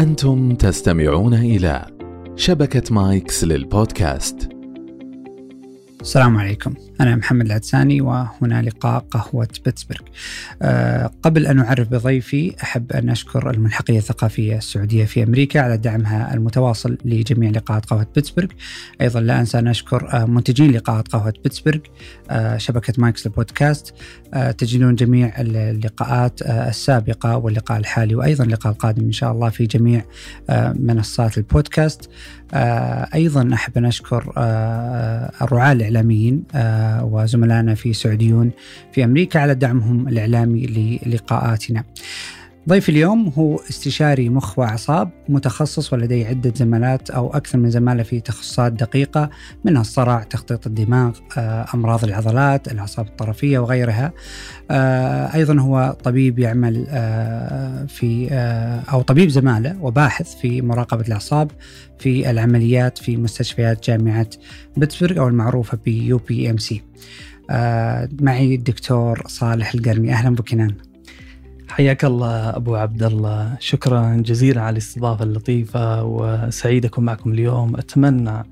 أنتم تستمعون إلى شبكة مايكس للبودكاست. السلام عليكم. أنا محمد العدساني وهنا لقاء قهوة بيتسبرغ. أه قبل أن أعرف بضيفي أحب أن أشكر الملحقية الثقافية السعودية في أمريكا على دعمها المتواصل لجميع لقاءات قهوة بيتسبرغ. أيضا لا أنسى أن أشكر أه منتجين لقاءات قهوة بيتسبرغ أه شبكة مايكس البودكاست. تجدون جميع اللقاءات السابقة واللقاء الحالي وأيضا اللقاء القادم إن شاء الله في جميع منصات البودكاست. أيضا أحب أن أشكر الرعاة الإعلاميين أه وزملائنا في سعوديون في أمريكا على دعمهم الإعلامي للقاءاتنا. ضيف اليوم هو استشاري مخ وأعصاب متخصص ولديه عدة زمالات أو أكثر من زمالة في تخصصات دقيقة منها الصرع، تخطيط الدماغ، أمراض العضلات، الأعصاب الطرفية وغيرها. أيضا هو طبيب يعمل في أو طبيب زمالة وباحث في مراقبة الأعصاب في العمليات في مستشفيات جامعة بيتسبرغ أو المعروفة ب UPMC. معي الدكتور صالح القرني أهلا بك. حياك الله أبو عبد الله شكرا جزيلا على الاستضافة اللطيفة وسعيد اكون معكم اليوم. أتمنى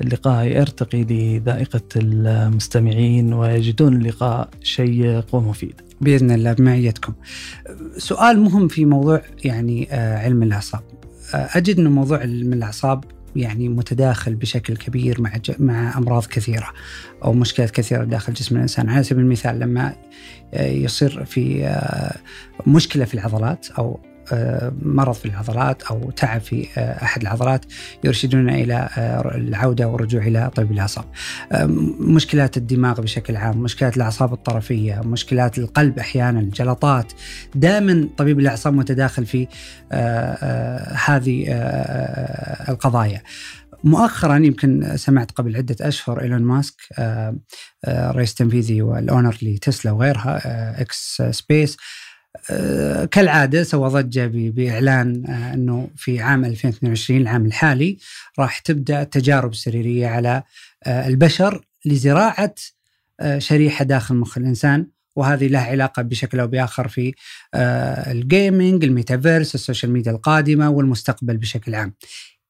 اللقاء يرتقي لذائقة المستمعين ويجدون اللقاء شيق ومفيد. بإذن الله بمعيتكم. سؤال مهم في موضوع يعني علم الأعصاب. أجد إنه موضوع علم الأعصاب يعني متداخل بشكل كبير مع مع أمراض كثيرة أو مشكلات كثيرة داخل جسم الإنسان. على سبيل المثال لما يصير في مشكلة في العضلات أو مرض في العضلات أو تعب في أحد العضلات يرشدوننا إلى العودة والرجوع إلى طبيب الأعصاب. مشكلات الدماغ بشكل عام، مشكلات الأعصاب الطرفية، مشكلات القلب أحيانا، الجلطات، دائما طبيب الأعصاب متداخل في هذه القضايا. مؤخرا يمكن سمعت قبل عدة أشهر إيلون ماسك رئيس تنفيذي وال owner لتسلا وغيرها إكس سبيس كالعادة سوى ضجة بإعلان إنه في عام 2022 العام الحالي راح تبدأ التجارب السريريه على البشر لزراعة شريحة داخل مخ الإنسان وهذه لها علاقة بشكل أو بآخر في ال gaming، ال metaverse، ال social media القادمة والمستقبل بشكل عام.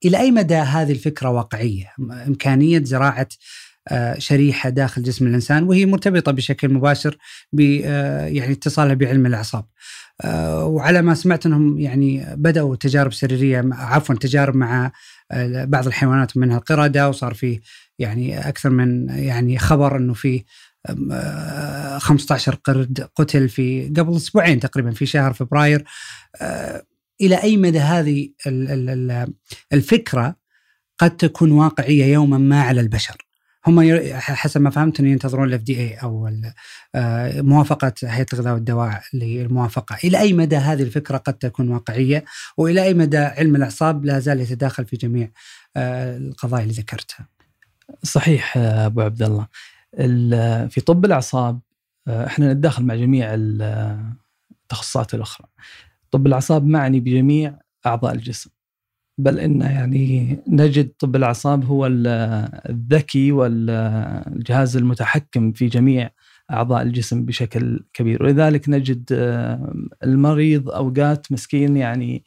إلى أي مدى هذه الفكرة واقعية؟ إمكانية زراعة شريحة داخل جسم الإنسان وهي مرتبطة بشكل مباشر ب يعني اتصالها بعلم الأعصاب. وعلى ما سمعت أنهم يعني بدأوا تجارب سريرية عفوا تجارب مع بعض الحيوانات منها القردة وصار في يعني أكثر من يعني خبر أنه في 15 قرد قتل في قبل أسبوعين تقريبا في شهر فبراير إلى أي مدى هذه الفكرة قد تكون واقعية يوما ما على البشر هم حسب ما فهمت إنه ينتظرون الاف دي اي أو موافقة هيئة الغذاء والدواء للموافقة، إلى أي مدى هذه الفكرة قد تكون واقعية وإلى أي مدى علم الأعصاب لا زال يتداخل في جميع القضايا اللي ذكرتها. صحيح أبو عبد الله. في طب الأعصاب إحنا نتداخل مع جميع التخصصات الأخرى. طب الأعصاب معني بجميع أعضاء الجسم. بل إن يعني نجد طب الأعصاب هو الذكي والجهاز المتحكم في جميع أعضاء الجسم بشكل كبير ولذلك نجد المريض أوقات مسكين يعني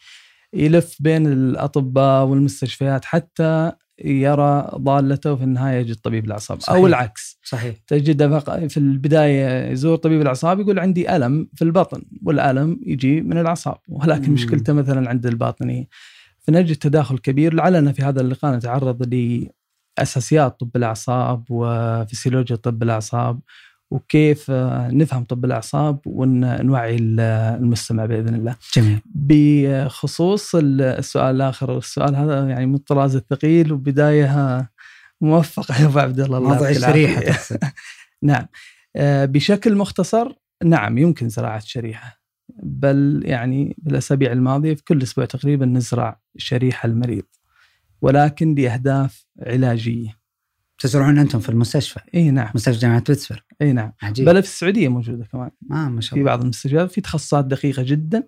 يلف بين الأطباء والمستشفيات حتى يرى ضالته وفي النهاية يجد طبيب الأعصاب صحيح. أو العكس. صحيح. تجد في البداية يزور طبيب الأعصاب يقول عندي ألم في البطن والألم يجي من الأعصاب ولكن مشكلته مثلا عند الباطنية. فنجد تداخل كبير لعلنا في هذا اللقاء نتعرض لأساسيات طب الأعصاب وفسيولوجيا طب الأعصاب. وكيف نفهم طب الأعصاب ونوعي المستمع بإذن الله. جميل. بخصوص السؤال الآخر، السؤال هذا يعني من الطراز الثقيل وبداية موفقة يا أبو عبد الله موضوع الشريحه نعم. بشكل مختصر نعم يمكن زراعة شريحة بل يعني بالأسابيع الماضية في كل أسبوع تقريبا نزرع شريحة المريض ولكن لأهداف علاجية. تزرعون أنتم في المستشفى؟ إي نعم. مستشفى جامعة بيتسبرغ. إي نعم. عجيب. بل في السعودية موجودة كمان. آه ما شاء في الله. بعض المستشفيات في تخصصات دقيقة جدا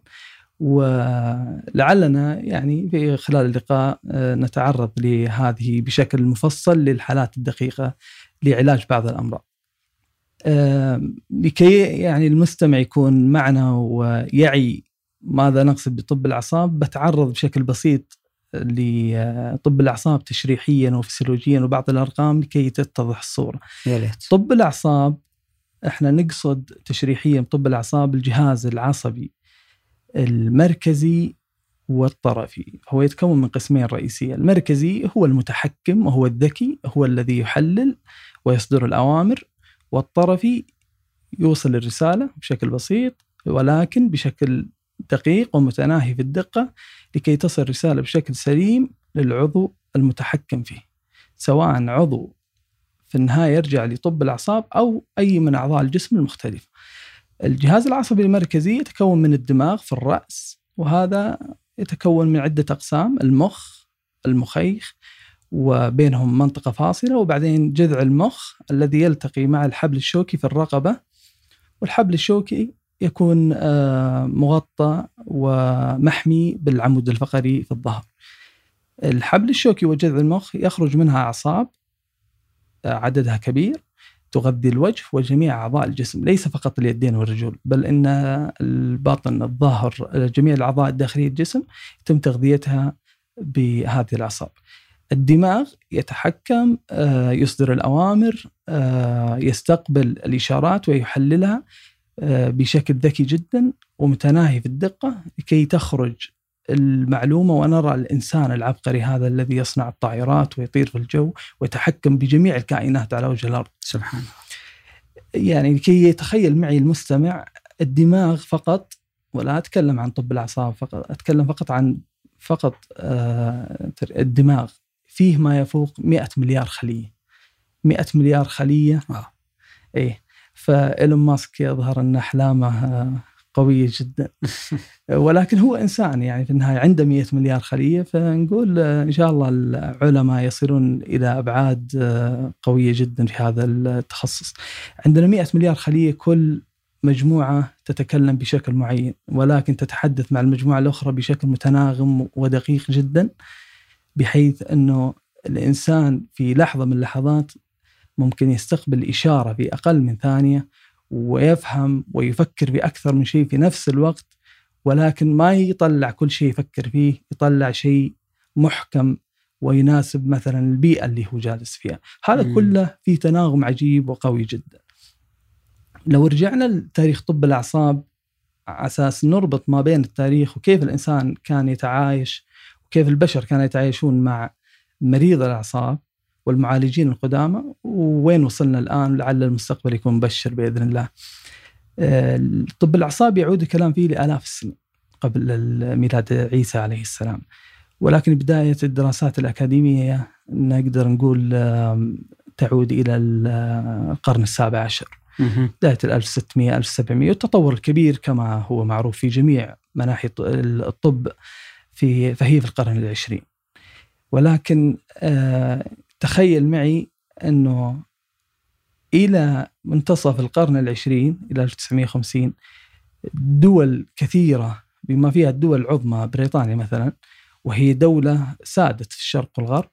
ولعلنا يعني في خلال اللقاء نتعرض لهذه بشكل مفصل للحالات الدقيقة لعلاج بعض الأمراض. لكي يعني المستمع يكون معنا ويعي ماذا نقصد بطب الأعصاب بتعرض بشكل بسيط لطب الأعصاب تشريحيا وفسيولوجيا وبعض الأرقام لكي تتضح الصورة. يا ليت. طب الأعصاب إحنا نقصد تشريحيا طب الأعصاب الجهاز العصبي المركزي والطرفي. هو يتكون من قسمين رئيسية المركزي هو المتحكم وهو الذكي هو الذي يحلل ويصدر الأوامر والطرفي يوصل الرسالة بشكل بسيط ولكن بشكل دقيق ومتناهي في الدقة لكي تصل الرسالة بشكل سليم للعضو المتحكم فيه. سواء عضو في النهاية يرجع لطب الأعصاب أو أي من أعضاء الجسم المختلفة الجهاز العصبي المركزي يتكون من الدماغ في الرأس وهذا يتكون من عدة أقسام المخ المخيخ وبينهم منطقة فاصلة وبعدين جذع المخ الذي يلتقي مع الحبل الشوكي في الرقبة. والحبل الشوكي يكون آه، مغطى ومحمي بالعمود الفقري في الظهر. الحبل الشوكي وجذع المخ يخرج منها أعصاب آه، عددها كبير تغذي الوجه وجميع أعضاء الجسم. ليس فقط اليدين والرجل بل إن الباطن الظهر جميع الأعضاء الداخلية الجسم يتم تغذيتها بهذه الأعصاب. الدماغ يتحكم آه، يصدر الأوامر يستقبل الإشارات ويحللها بشكل ذكي جدا ومتناهي في الدقة لكي تخرج المعلومة ونرى الإنسان العبقري هذا الذي يصنع الطائرات ويطير في الجو ويتحكم بجميع الكائنات على وجه الأرض. سبحان الله. يعني لكي يتخيل معي المستمع الدماغ فقط ولا أتكلم عن طب الأعصاب فقط أتكلم فقط عن فقط آه، الدماغ. فيه ما يفوق 100 مليار خلية. 100 مليار خلية. آه. إيه. فإيلون ماسك يظهر أن أحلامه قوية جدا. ولكن هو إنسان يعني في النهاية عنده 100 مليار خلية فنقول إن شاء الله العلماء يصلون إلى أبعاد قوية جدا في هذا التخصص. عندنا 100 مليار خلية كل مجموعة تتكلم بشكل معين ولكن تتحدث مع المجموعة الأخرى بشكل متناغم ودقيق جدا بحيث أنه الإنسان في لحظة من اللحظات ممكن يستقبل إشارة في أقل من ثانية ويفهم ويفكر في أكثر من شيء في نفس الوقت ولكن ما يطلع كل شيء يفكر فيه يطلع شيء محكم ويناسب مثلا البيئة اللي هو جالس فيها هذا. كله في تناغم عجيب وقوي جدا لو رجعنا لتاريخ طب الأعصاب على أساس نربط ما بين التاريخ وكيف الإنسان كان يتعايش وكيف البشر كانوا يتعايشون مع مريض الأعصاب والمعالجين القدامى ووين وصلنا الآن؟ لعل المستقبل يكون مبشر بإذن الله. آه، طب الأعصاب يعود الكلام فيه لآلاف السنين قبل ميلاد عيسى عليه السلام. ولكن بداية الدراسات الأكاديمية نقدر نقول تعود إلى القرن السابع عشر. ال 1600 1700 والتطور الكبير كما هو معروف في جميع مناحي الط- الطب في فهي في القرن العشرين. ولكن آه، تخيل معي أنه إلى منتصف القرن العشرين إلى 1950 دول كثيرة بما فيها الدول العظمى بريطانيا مثلا وهي دولة سادت في الشرق والغرب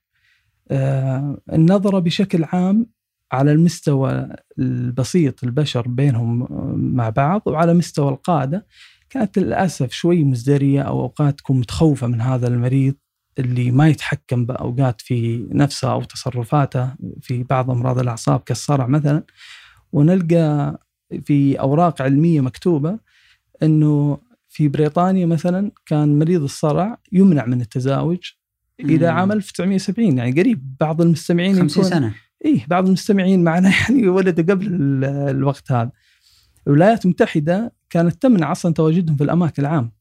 آه، النظرة بشكل عام على المستوى البسيط البشر بينهم مع بعض وعلى مستوى القادة كانت للأسف شوي مزدرية أو أوقات تكون متخوفة من هذا المريض اللي ما يتحكم بأوقات في نفسه أو تصرفاته في بعض أمراض الأعصاب كالصرع مثلا ونلقى في أوراق علمية مكتوبة أنه في بريطانيا مثلا كان مريض الصرع يمنع من التزاوج مم. عام 1970 يعني قريب بعض المستمعين 50 يمكن- سنة إيه بعض المستمعين معنا يعني ولدوا قبل ال- الوقت هذا. الولايات المتحدة كانت تمنع أصلا تواجدهم في الأماكن العام.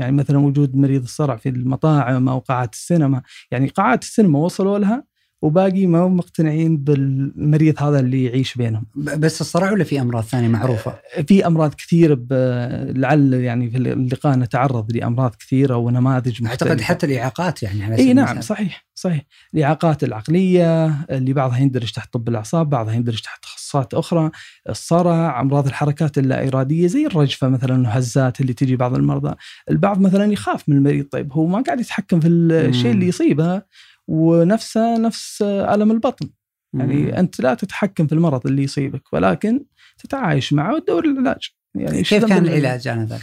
يعني مثلا وجود مريض الصرع في المطاعم أو قاعات السينما، يعني قاعات السينما وصلوا لها وباقي ما هم مقتنعين بالمريض هذا اللي يعيش بينهم. بس الصرع ولا في أمراض ثانية معروفة؟ في أمراض كثيرة ب- لعل يعني في اللقاء نتعرض لأمراض كثيرة ونماذج مختلفة. أعتقد حتى الإعاقات يعني على إي نعم. صحيح صحيح الإعاقات العقلية اللي بعضها يندرج تحت طب الأعصاب بعضها يندرج تحت تخصصات أخرى الصرع أمراض الحركات اللا اراديه زي الرجفة مثلا الهزات اللي تجي بعض المرضى البعض مثلا يخاف من المريض طيب هو ما قاعد يتحكم في الشيء. اللي يصيبه ونفسه نفس ألم البطن مم. يعني أنت لا تتحكم في المرض اللي يصيبك ولكن تتعايش معه وتدور العلاج يعني كيف كان؟ العلاج آنذاك؟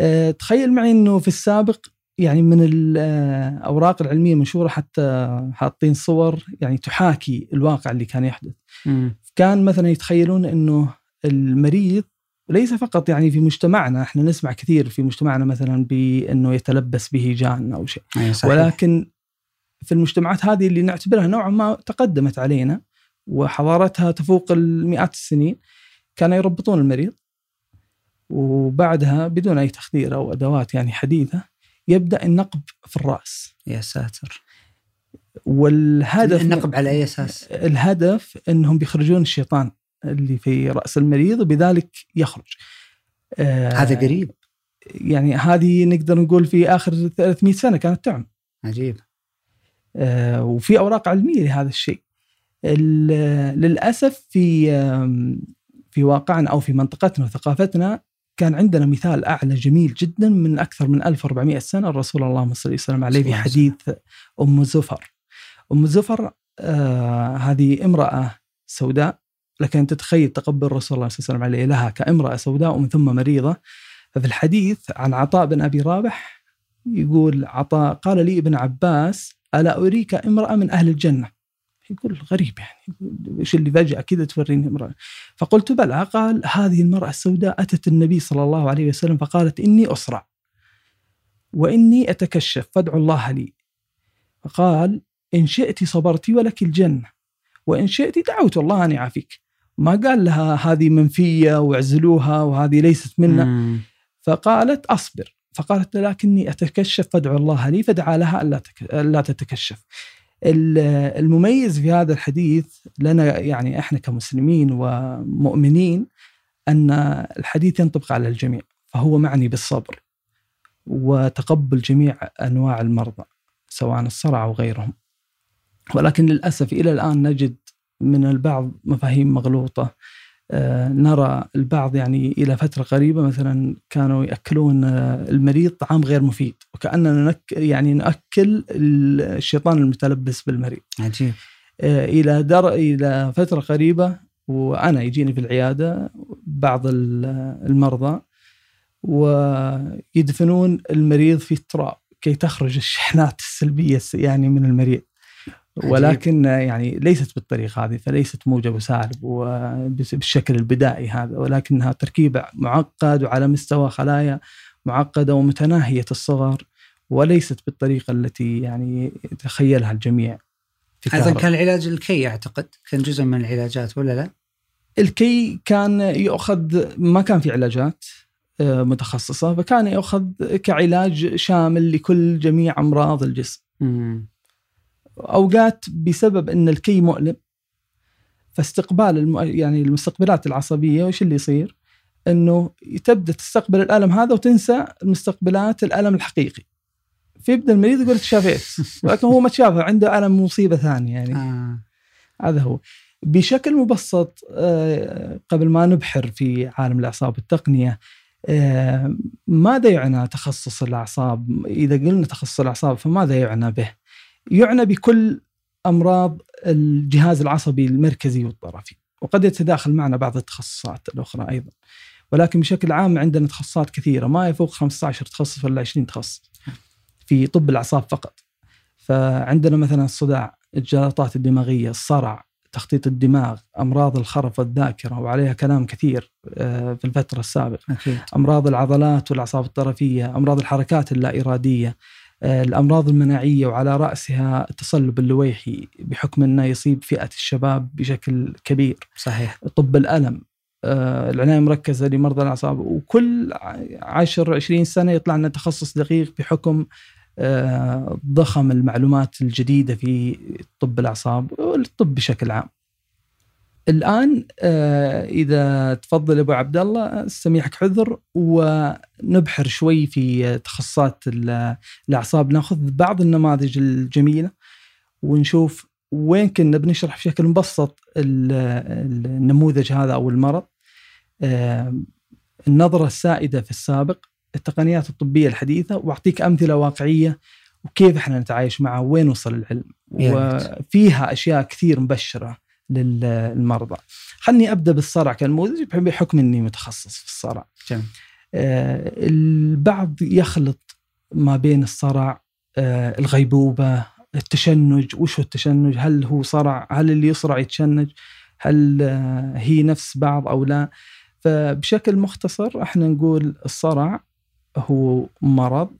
آه، تخيل معي إنه في السابق يعني من الاوراق العلمية المنشوره حتى حاطين صور يعني تحاكي الواقع اللي كان يحدث. مم. كان مثلا يتخيلون إنه المريض ليس فقط يعني في مجتمعنا إحنا نسمع كثير في مجتمعنا مثلا بإنه يتلبس به جان أو شيء. صحيح. ولكن في المجتمعات هذه اللي نعتبرها نوعا ما تقدمت علينا وحضارتها تفوق المئات السنين كانوا يربطون المريض وبعدها بدون أي تخدير أو أدوات يعني حديثة يبدأ النقب في الرأس. يا ساتر. والهدف النقب على أي أساس؟ الهدف إنهم بيخرجون الشيطان اللي في رأس المريض وبذلك يخرج. آه، هذا قريب يعني هذه نقدر نقول في آخر 300 سنة كانت تعمل. عجيب آه، وفي أوراق علمية لهذا الشيء. ال- للأسف في في واقعنا أو في منطقتنا وثقافتنا كان عندنا مثال أعلى جميل جدا من أكثر من 1400 سنة الرسول اللهم صل وسلم عليه في حديث أم زفر. أم زفر آه هذه امرأة سوداء. لكن تتخيل تقبل الرسول الله صلى الله عليه وسلم عليه. لها كامرأة سوداء ومن ثم مريضة. ففي الحديث عن عطاء بن أبي رابح يقول عطاء قال لي ابن عباس ألا أريك امرأة من أهل الجنة؟ يقول غريب يعني. إيش اللي فجأة كذا توريني امرأة. فقلت بلى. قال هذه المرأة السوداء أتت النبي صلى الله عليه وسلم فقالت إني أسرع وإني أتكشف فادعوا الله لي. فقال إن شئت صبرت ولك الجنة وإن شئت دعوت الله أن يعافيك ما قال لها هذه منفية واعزلوها وهذه ليست منا مم. فقالت أصبر فقالت لكني أتكشف فادعو الله لي فدعا لها ألا تك... ألا تتكشف. ال- المميز في هذا الحديث لنا يعني إحنا كمسلمين ومؤمنين أن الحديث ينطبق على الجميع فهو معني بالصبر وتقبل جميع أنواع المرضى سواء الصرع أو غيرهم. ولكن للأسف إلى الآن نجد من البعض مفاهيم مغلوطة. آه، نرى البعض يعني إلى فترة قريبة مثلا كانوا يأكلون آه، المريض طعام غير مفيد وكأننا نك يعني نأكل الشيطان المتلبس بالمريض. عجيب. آه، إلى در إلى فترة قريبة وأنا يجيني في العيادة بعض ال- المرضى ويدفنون المريض في التراب كي تخرج الشحنات السلبية الس- يعني من المريض. عجيب. ولكن يعني ليست بالطريقة هذه فليست موجب وسالب وبالشكل البدائي هذا ولكنها تركيب معقد وعلى مستوى خلايا معقدة ومتناهية الصغر وليست بالطريقة التي يعني يتخيلها الجميع كهرباء. كان العلاج الكي أعتقد كان جزء من العلاجات ولا لا؟ الكي كان يؤخذ ما كان في علاجات آه، متخصصة فكان يؤخذ كعلاج شامل لكل جميع أمراض الجسم مم. أوقات بسبب إن الكي مؤلم فاستقبال الم... يعني المستقبلات العصبية وش اللي يصير؟ إنه تبدأ تستقبل الألم هذا وتنسى المستقبلات الألم الحقيقي. فيبدا المريض يقول تشافيت ولكن هو ما تشافى عنده ألم مصيبة ثانية يعني آه. هذا هو بشكل مبسط آه، قبل ما نبحر في عالم الأعصاب والتقنية آه، ماذا يعنى تخصص الأعصاب؟ إذا قلنا تخصص الأعصاب فماذا يعنى به؟ يعنى بكل أمراض الجهاز العصبي المركزي والطرفي، وقد يتداخل معنا بعض التخصصات الأخرى أيضا. ولكن بشكل عام عندنا تخصصات كثيرة ما يفوق 15 تخصص ولا 20 تخصص في طب الأعصاب فقط. فعندنا مثلا الصداع، الجلطات الدماغية، الصرع، تخطيط الدماغ، أمراض الخرف والذاكرة وعليها كلام كثير آه، في الفترة السابقة. أكيد أمراض العضلات والأعصاب الطرفية، أمراض الحركات اللا إرادية، آه، الأمراض المناعية وعلى رأسها التصلب اللويحي بحكم أنه يصيب فئة الشباب بشكل كبير، صحيح طب الألم، آه، العناية المركزة لمرضى الأعصاب وكل ع- 10 20 سنة يطلع لنا تخصص دقيق بحكم آه، ضخم المعلومات الجديدة في طب الأعصاب والطب بشكل عام. الآن آه، إذا تفضل أبو عبد الله استميحك حذر ونبحر شوي في تخصصات ال- الأعصاب. نأخذ بعض النماذج الجميلة ونشوف وين كنا بنشرح بشكل مبسط ال- ال- النموذج هذا أو المرض. آه، النظرة السائدة في السابق التقنيات الطبية الحديثة. وأعطيك أمثلة واقعية وكيف إحنا نتعايش معها وين وصل العلم. وفيها أشياء كثير مبشرة. للمرضى. خلني أبدأ بالصرع. كنموذج بحكم إني متخصص في الصرع. جميل. آه، البعض يخلط ما بين الصرع آه، الغيبوبة التشنج. وش هو التشنج؟ هل هو صرع هل اللي يصرع يتشنج؟ هل آه، هي نفس بعض أو لا؟ فبشكل مختصر إحنا نقول الصرع هو مرض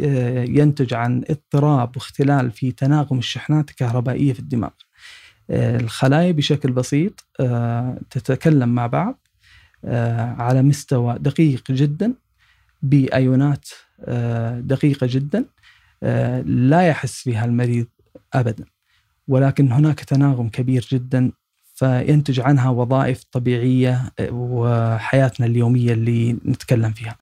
آه، ينتج عن اضطراب واختلال في تناغم الشحنات الكهربائية في الدماغ. الخلايا بشكل بسيط آه، تتكلم مع بعض آه، على مستوى دقيق جدا بأيونات آه، دقيقة جدا لا يحس فيها المريض أبدا. ولكن هناك تناغم كبير جدا فينتج عنها وظائف طبيعية آه، وحياتنا اليومية اللي نتكلم فيها.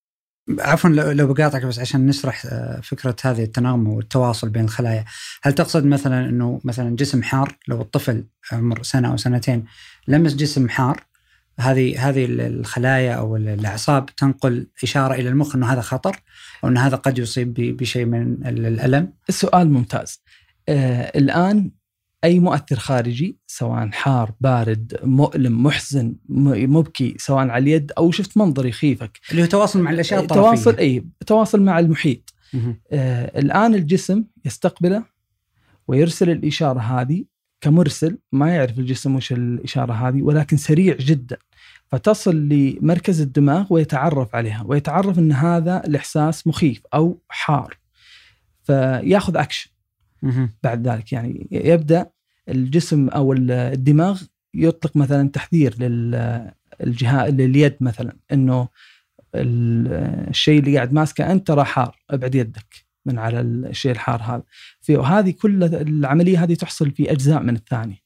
عفوا لو بقاطعك بس عشان نشرح آه، فكرة هذه التناغم والتواصل بين الخلايا، هل تقصد مثلا إنه مثلا جسم حار؟ لو الطفل عمر سنة أو سنتين لمس جسم حار هذه هذه الخلايا أو الأعصاب تنقل إشارة إلى المخ إنه هذا خطر أو إنه هذا قد يصيب بشيء من الألم. السؤال ممتاز. آه الآن أي مؤثر خارجي سواء حار بارد مؤلم محزن مبكي سواء على اليد أو شفت منظر يخيفك اللي هو تواصل مع الأشياء الطرفية. تواصل أي تواصل مع المحيط. آه الآن الجسم يستقبله ويرسل الإشارة هذه كمرسل ما يعرف الجسم وش الإشارة هذه ولكن سريع جدا فتصل لمركز الدماغ ويتعرف عليها ويتعرف أن هذا الإحساس مخيف أو حار فياخذ أكشن مهم. بعد ذلك يعني يبدأ الجسم أو الدماغ يطلق مثلا تحذير للجهاز لليد مثلا ال- الشيء اللي قاعد ماسكه أنت ترى حار أبعد يدك من على الشيء الحار هذا. في وهذه كل العملية هذه تحصل في أجزاء من الثانية.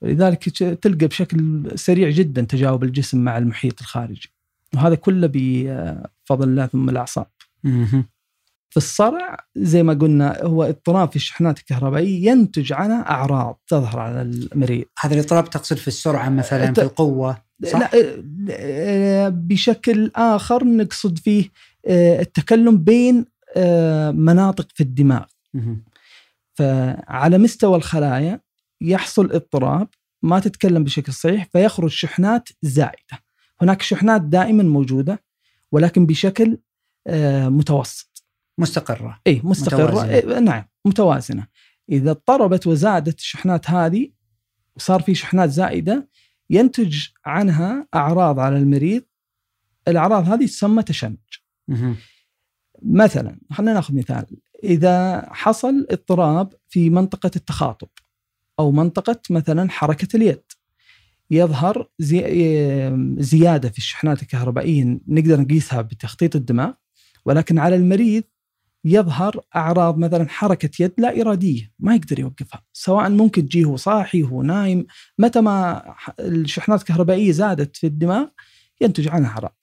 ولذلك تلقى بشكل سريع جدا تجاوب الجسم مع المحيط الخارجي. وهذا كله بفضل الله ثم الأعصاب. مهم. في الصرع زي ما قلنا هو اضطراب في الشحنات الكهربائية ينتج عنها أعراض تظهر على المريض هذا الاضطراب تقصد في السرعة مثلا في القوة صح؟ لا آه، بشكل آخر نقصد فيه آه، التكلم بين آه، مناطق في الدماغ. فعلى مستوى الخلايا يحصل اضطراب ما تتكلم بشكل صحيح فيخرج شحنات زائدة هناك شحنات دائما موجودة ولكن بشكل متوسط مستقرة. إي مستقرة متوازنة. إيه نعم متوازنة إذا اضطربت وزادت الشحنات هذه وصار في شحنات زائدة ينتج عنها أعراض على المريض الأعراض هذه تسمى تشنج. مثلا خلينا نأخذ مثال إذا حصل اضطراب في منطقة التخاطب أو منطقة مثلا حركة اليد يظهر زي زيادة في الشحنات الكهربائية نقدر نقيسها بتخطيط الدماغ ولكن على المريض يظهر أعراض مثلا حركة يد لا إرادية ما يقدر يوقفها سواء ممكن تجيه صاحي هو نايم متى ما الشحنات الكهربائية زادت في الدماغ ينتج عنها أعراض.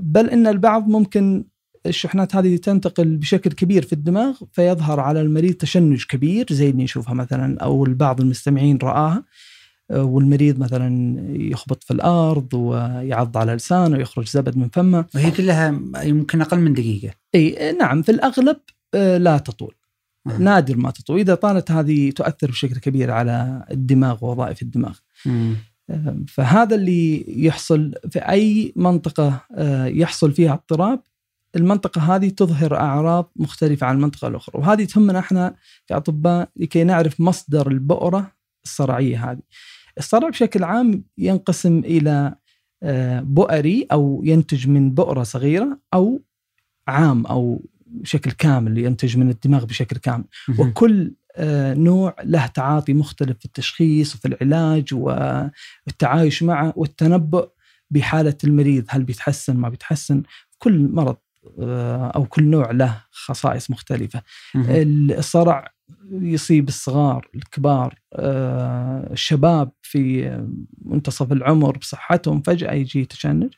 بل إن البعض ممكن الشحنات هذه تنتقل بشكل كبير في الدماغ فيظهر على المريض تشنج كبير زي اللي نشوفها مثلا أو البعض المستمعين رآها. آه، والمريض مثلا يخبط في الأرض ويعض على لسانه ويخرج زبد من فمه وهي كلها يمكن أقل من دقيقة. إي نعم في الأغلب آه، لا تطول آه. نادر ما تطول إذا طالت هذه تؤثر بشكل كبير على الدماغ ووظائف الدماغ مم. فهذا اللي يحصل في أي منطقة آه، يحصل فيها اضطراب المنطقة هذه تظهر أعراض مختلفة عن المنطقة الأخرى وهذه تهمنا إحنا كأطباء لكي نعرف مصدر البؤرة الصرعية هذه. الصرع بشكل عام ينقسم إلى آه، بؤري أو ينتج من بؤرة صغيرة أو عام أو بشكل كامل ينتج من الدماغ بشكل كامل. وكل آه، نوع له تعاطي مختلف في التشخيص وفي العلاج والتعايش معه والتنبؤ بحالة المريض هل بيتحسن ما بيتحسن كل مرض آه، أو كل نوع له خصائص مختلفة مهم. الصرع يصيب الصغار الكبار آه، الشباب في منتصف العمر بصحتهم فجأة يجي تشنج.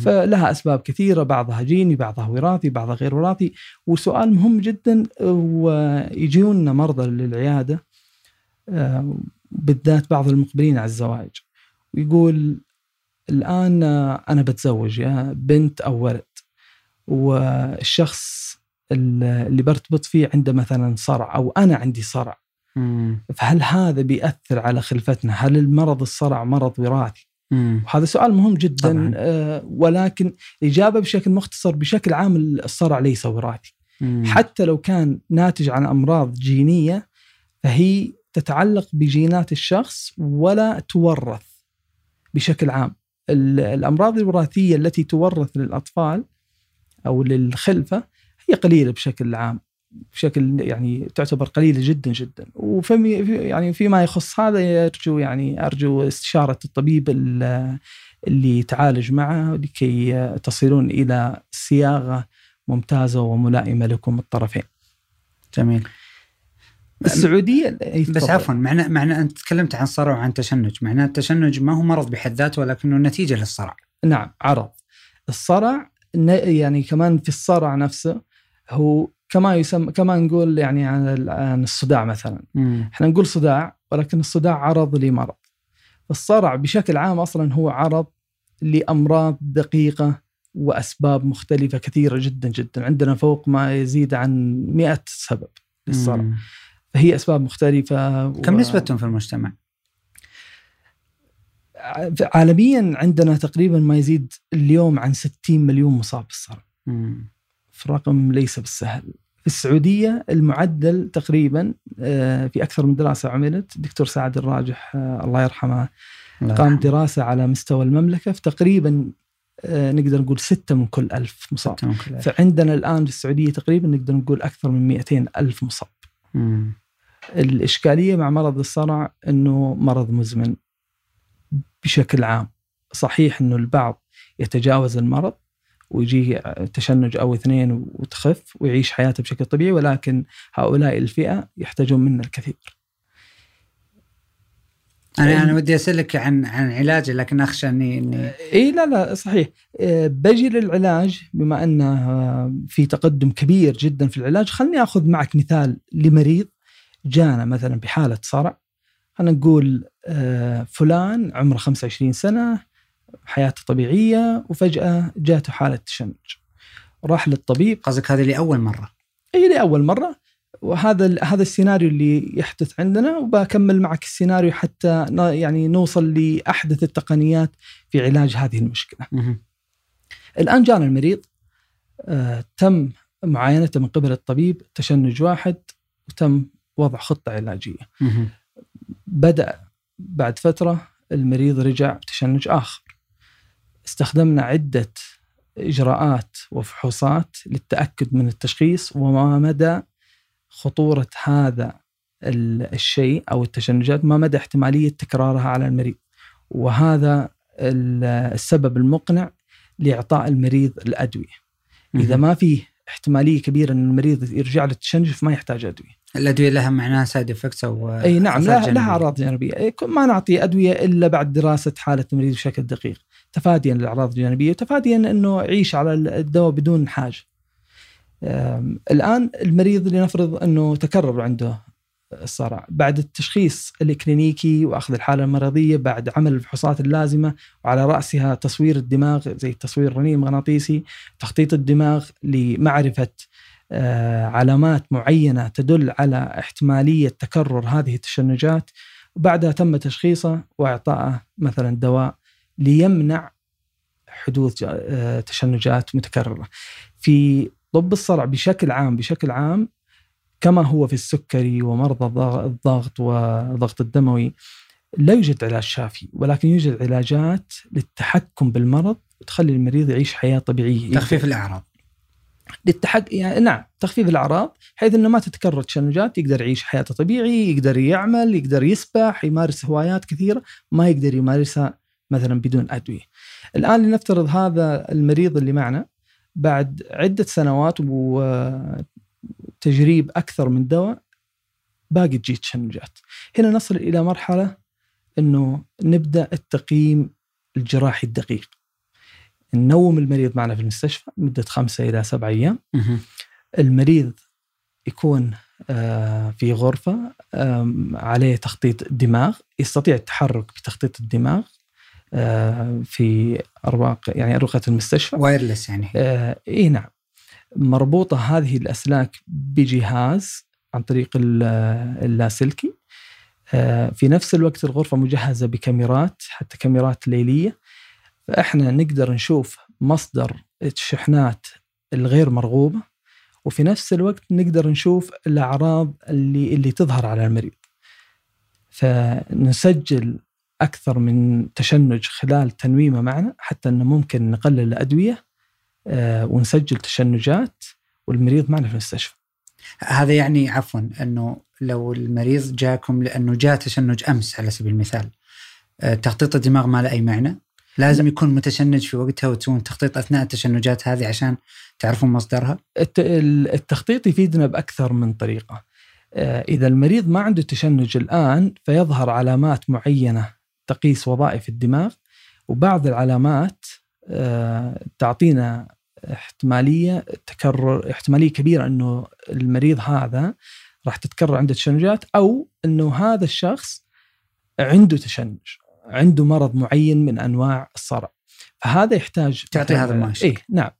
فلها أسباب كثيرة بعضها جيني بعضها وراثي بعضها غير وراثي. وسؤال مهم جدا ويجيونا مرضى للعيادة آه، بالذات بعض المقبلين على الزواج. ويقول الآن آه، أنا بتزوج يا بنت أو ولد والشخص اللي برتبط فيه عنده مثلا صرع أو أنا عندي صرع مم. فهل هذا بيأثر على خلفتنا؟ هل المرض الصرع مرض وراثي؟ مم. وهذا سؤال مهم جدا طبعاً. آه، ولكن الاجابه بشكل مختصر بشكل عام الصرع ليس وراثي مم. حتى لو كان ناتج عن أمراض جينية فهي تتعلق بجينات الشخص ولا تورث بشكل عام ال- الأمراض الوراثية التي تورث للأطفال أو للخلفة هي قليلة بشكل عام بشكل يعني تعتبر قليلة جدا جدا. وفي في- يعني فيما يخص هذا يرجو يعني أرجو استشارة الطبيب ال- اللي يتعالج معه لكي تصلون إلى صياغة ممتازة وملائمة لكم الطرفين. جميل. السعوديه إي، بس تفضل. عفوا معنى معنى أنت تكلمت عن صرع وعن تشنج معناه التشنج ما هو مرض بحد ذاته ولكنه نتيجة للصرع. نعم عرض. الصرع يعني كمان في الصرع نفسه هو كما يسمى كما نقول يعني عن ال- عن الصداع مثلا مم. إحنا نقول صداع ولكن الصداع عرض لمرض الصرع بشكل عام أصلا هو عرض لأمراض دقيقة وأسباب مختلفة كثيرة جدا جدا عندنا فوق ما يزيد عن 100 سبب للصرع مم. فهي أسباب مختلفة كم نسبتهم في المجتمع؟ عالميا عندنا تقريبا ما يزيد اليوم عن 60 مليون مصاب بالصرع مم. رقم ليس بالسهل في السعودية المعدل تقريبا آه، في أكثر من دراسة عملت الدكتور سعد الراجح آه، الله يرحمه الله قام. دراسة على مستوى المملكة في تقريبا آه، نقدر نقول ستة من كل ألف مصاب من كل ألف. فعندنا الآن في السعودية تقريبا نقدر نقول أكثر من 200 ألف مصاب مم. الإشكالية مع مرض الصرع أنه مرض مزمن بشكل عام صحيح أنه البعض يتجاوز المرض ويجيه تشنج أو اثنين وتخف ويعيش حياته بشكل طبيعي ولكن هؤلاء الفئة يحتاجون منا الكثير. أنا أنا ودي أسألك عن عن علاجه لكن أخشى اني اني إي لا لا صحيح. آه، بجي للعلاج بما أنه في تقدم كبير جدا في العلاج خلني آخذ معك مثال لمريض جانا مثلا بحالة صرع. خلينا نقول آه، فلان عمره 25 سنة حياته طبيعية وفجأة جاته حالة تشنج. راح للطبيب. قصدك هذه لأول مرة؟ إي لأول مرة. وهذا هذا السيناريو اللي يحدث عندنا وبكمل معك السيناريو حتى يعني نوصل لأحدث التقنيات في علاج هذه المشكلة. الآن جانا المريض. آه تم معاينته من قبل الطبيب تشنج واحد وتم وضع خطة علاجية. بدأ بعد فترة المريض رجع بتشنج آخر. استخدمنا عدة إجراءات وفحوصات للتأكد من التشخيص وما مدى خطورة هذا ال- الشيء أو التشنجات ما مدى احتمالية تكرارها على المريض. وهذا ال- السبب المقنع لإعطاء المريض الأدوية. إذا ما في احتمالية كبيرة إن المريض يرجع له التشنج فما يحتاج أدوية. الأدوية لها معناها side effects أو إي نعم لها, جانبية. لها اعراض جانبية. ما نعطي أدوية إلا بعد دراسة حالة المريض بشكل دقيق. تفاديا للأعراض الجانبية وتفاديا إنه يعيش على الدواء بدون حاجة. الآن المريض لنفرض إنه تكرر عنده الصرع بعد التشخيص الكلينيكي وأخذ الحالة المرضية بعد عمل الفحوصات اللازمة وعلى رأسها تصوير الدماغ زي التصوير الرنين المغناطيسي تخطيط الدماغ لمعرفة آه، علامات معينة تدل على احتمالية تكرر هذه التشنجات. وبعدها تم تشخيصه واعطائه مثلا دواء ليمنع حدوث آه، تشنجات متكررة. في طب الصرع بشكل عام بشكل عام كما هو في السكري ومرضى الضغ- الضغط والضغط الدموي لا يوجد علاج شافي ولكن يوجد علاجات للتحكم بالمرض وتخلي المريض يعيش حياة طبيعية تخفيف الأعراض للتحق يعني نعم تخفيف الأعراض بحيث إنه ما تتكرر تشنجات يقدر يعيش حياته طبيعي يقدر يعمل يقدر يسبح يمارس هوايات كثيرة ما يقدر يمارسها مثلا بدون أدوية. الآن لنفترض هذا المريض اللي معنا بعد عدة سنوات وتجريب أكثر من دواء باقي تجي تشنجات. هنا نصل إلى مرحلة إنه نبدأ التقييم الجراحي الدقيق. ننوم المريض معنا في المستشفى لمدة خمسة إلى سبع أيام. المريض يكون آه، في غرفة آم، عليه تخطيط دماغ يستطيع التحرك بتخطيط الدماغ في أرواق يعني أروقة المستشفى. وايرلس يعني. آه، إي نعم. مربوطة هذه الأسلاك بجهاز عن طريق ال- اللاسلكي. آه، في نفس الوقت الغرفة مجهزة بكاميرات حتى كاميرات ليلية. فإحنا نقدر نشوف مصدر الشحنات الغير مرغوبة وفي نفس الوقت نقدر نشوف الأعراض اللي اللي تظهر على المريض. فنسجل أكثر من تشنج خلال تنويمه معنا حتى أنه ممكن نقلل الأدوية آه، ونسجل تشنجات والمريض معنا في المستشفى. هذا يعني عفوا إنه لو المريض جاكم لأنه جاء تشنج أمس على سبيل المثال آه، تخطيط الدماغ ما له أي معنى. لازم يكون متشنج في وقتها وتسوون تخطيط أثناء التشنجات هذه عشان تعرفون مصدرها. الت- ال- التخطيط يفيدنا بأكثر من طريقة. آه، إذا المريض ما عنده تشنج الآن فيظهر علامات معينة تقيس وظائف الدماغ وبعض العلامات آه، تعطينا احتمالية تكرر احتمالية كبيرة أنه المريض هذا راح تتكرر عنده تشنجات أو أنه هذا الشخص عنده تشنج عنده مرض معين من أنواع الصرع. فهذا يحتاج تعطي هذا المؤشر. إيه نعم.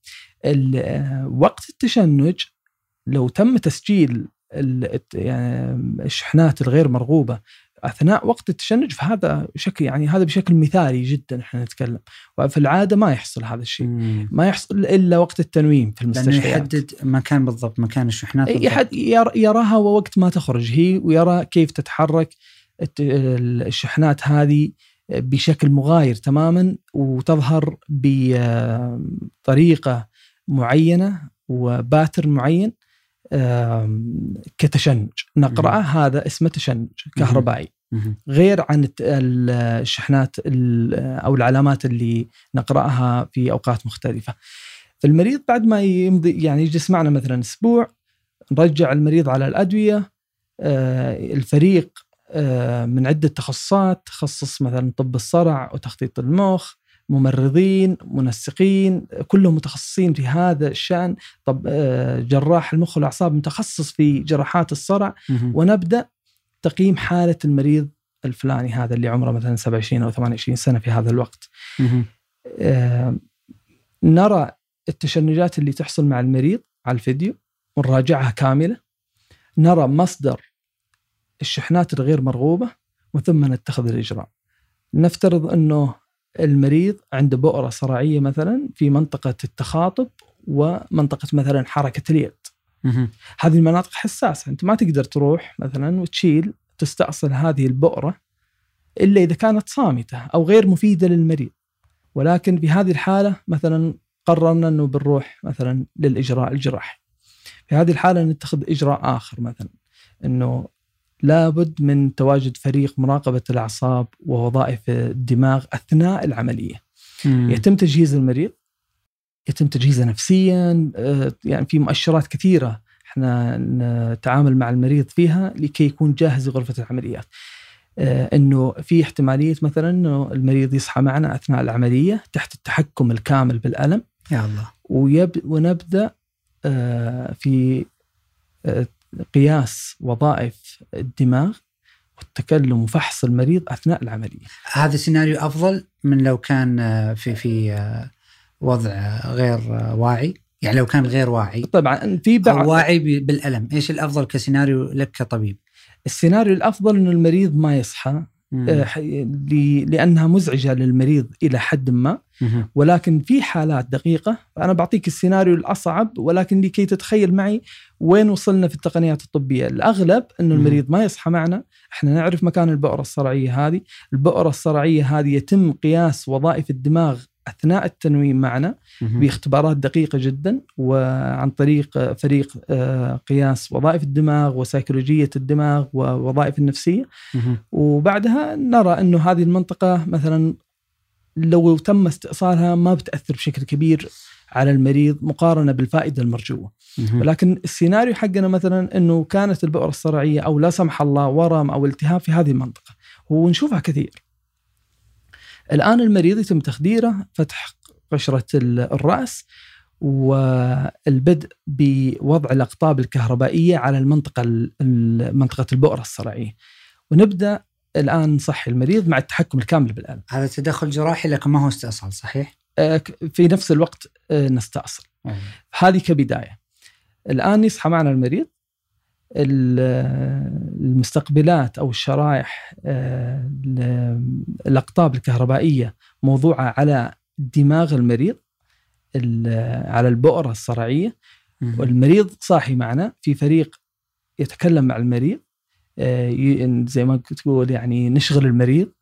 آه، وقت التشنج لو تم تسجيل ال- الت- يعني الشحنات الغير مرغوبة أثناء وقت التشنج فهذا شكل يعني هذا بشكل مثالي جدا إحنا نتكلم. وفي العادة ما يحصل هذا الشيء. ما يحصل إلا وقت التنويم في لأنه المستشفيات. يحدد مكان بالضبط مكان الشحنات بالضبط. يراها وقت ما تخرج هي ويرى كيف تتحرك. الشحنات هذه بشكل مغاير تماما وتظهر بطريقة معينة و pattern معين كتشنج. نقرأه هذا اسمه تشنج كهربائي. غير عن الشحنات ال- أو العلامات اللي نقرأها في أوقات مختلفة. فالمريض بعد ما يمضي يعني يجلس معنا مثلا أسبوع نرجع المريض على الأدوية آه، الفريق آه، من عدة تخصصات تخصص مثلا طب الصرع وتخطيط المخ ممرضين منسقين كلهم متخصصين في هذا الشأن طب آه، جراح المخ والأعصاب متخصص في جراحات الصرع. ونبدأ تقييم حالة المريض الفلاني هذا اللي عمره مثلا 27 أو 28 سنة في هذا الوقت. آه، نرى التشنجات اللي تحصل مع المريض على الفيديو ونراجعها كاملة. نرى مصدر الشحنات الغير مرغوبة وثم نتخذ الإجراء. نفترض أنه المريض عنده بؤرة صرعيه مثلا في منطقة التخاطب ومنطقة مثلا حركة اليد. هذه المناطق حساسة. أنت ما تقدر تروح مثلا وتشيل تستأصل هذه البؤرة إلا إذا كانت صامتة أو غير مفيدة للمريض. ولكن في هذه الحالة مثلا قررنا إنه بنروح مثلا للإجراء الجراحي. في هذه الحالة نتخذ إجراء آخر مثلا إنه لابد من تواجد فريق مراقبة الأعصاب ووظائف الدماغ أثناء العملية. مم. يتم تجهيز المريض يتم تجهيزه نفسيا آه، يعني في مؤشرات كثيرة إحنا نتعامل مع المريض فيها لكي يكون جاهز لغرفة العمليات. آه، إنه في احتمالية مثلا إنه المريض يصحى معنا أثناء العملية تحت التحكم الكامل بالألم يا الله ويب ونبدأ آه، في قياس وظائف الدماغ والتكلم وفحص المريض أثناء العملية. هذا سيناريو أفضل من لو كان في في وضع غير واعي يعني لو كان غير واعي. طبعا في بعض واعي بالألم. إيش الأفضل كسيناريو لك كطبيب؟ السيناريو الأفضل انه المريض ما يصحى. آه، لأنها مزعجة للمريض إلى حد ما. ولكن في حالات دقيقة أنا بعطيك السيناريو الأصعب ولكن لكي تتخيل معي وين وصلنا في التقنيات الطبية. الأغلب إنه. المريض ما يصحى معنا. إحنا نعرف مكان البؤرة الصرعية هذه. البؤرة الصرعية هذه يتم قياس وظائف الدماغ أثناء التنويم معنا. باختبارات دقيقة جدا وعن طريق فريق آه، قياس وظائف الدماغ وسيكولوجية الدماغ ووظائف النفسية مهم. وبعدها نرى أنه هذه المنطقة مثلا لو تم استئصالها ما بتأثر بشكل كبير على المريض مقارنة بالفائدة المرجوة مهم. ولكن السيناريو حقنا مثلا أنه كانت البؤرة الصرعية أو لا سمح الله ورم أو التهاب في هذه المنطقة ونشوفها كثير الآن المريض يتم تخديره فتح قشرة ال- الرأس والبدء بوضع الأقطاب الكهربائية على المنطقة ال- ال- منطقة البؤرة الصرعية. ونبدأ الآن نصحي المريض مع التحكم الكامل بالألم هذا تدخل جراحي لكن ما هو استئصال صحيح؟ آه، في نفس الوقت آه، نستأصل. هذه كبداية. الآن يصحى معنا المريض. المستقبلات أو الشرائح آه، الأقطاب الكهربائية موضوعة على دماغ المريض على البؤرة الصرعية. والمريض صاحي معنا في فريق يتكلم مع المريض آه، زي ما تقول يعني نشغل المريض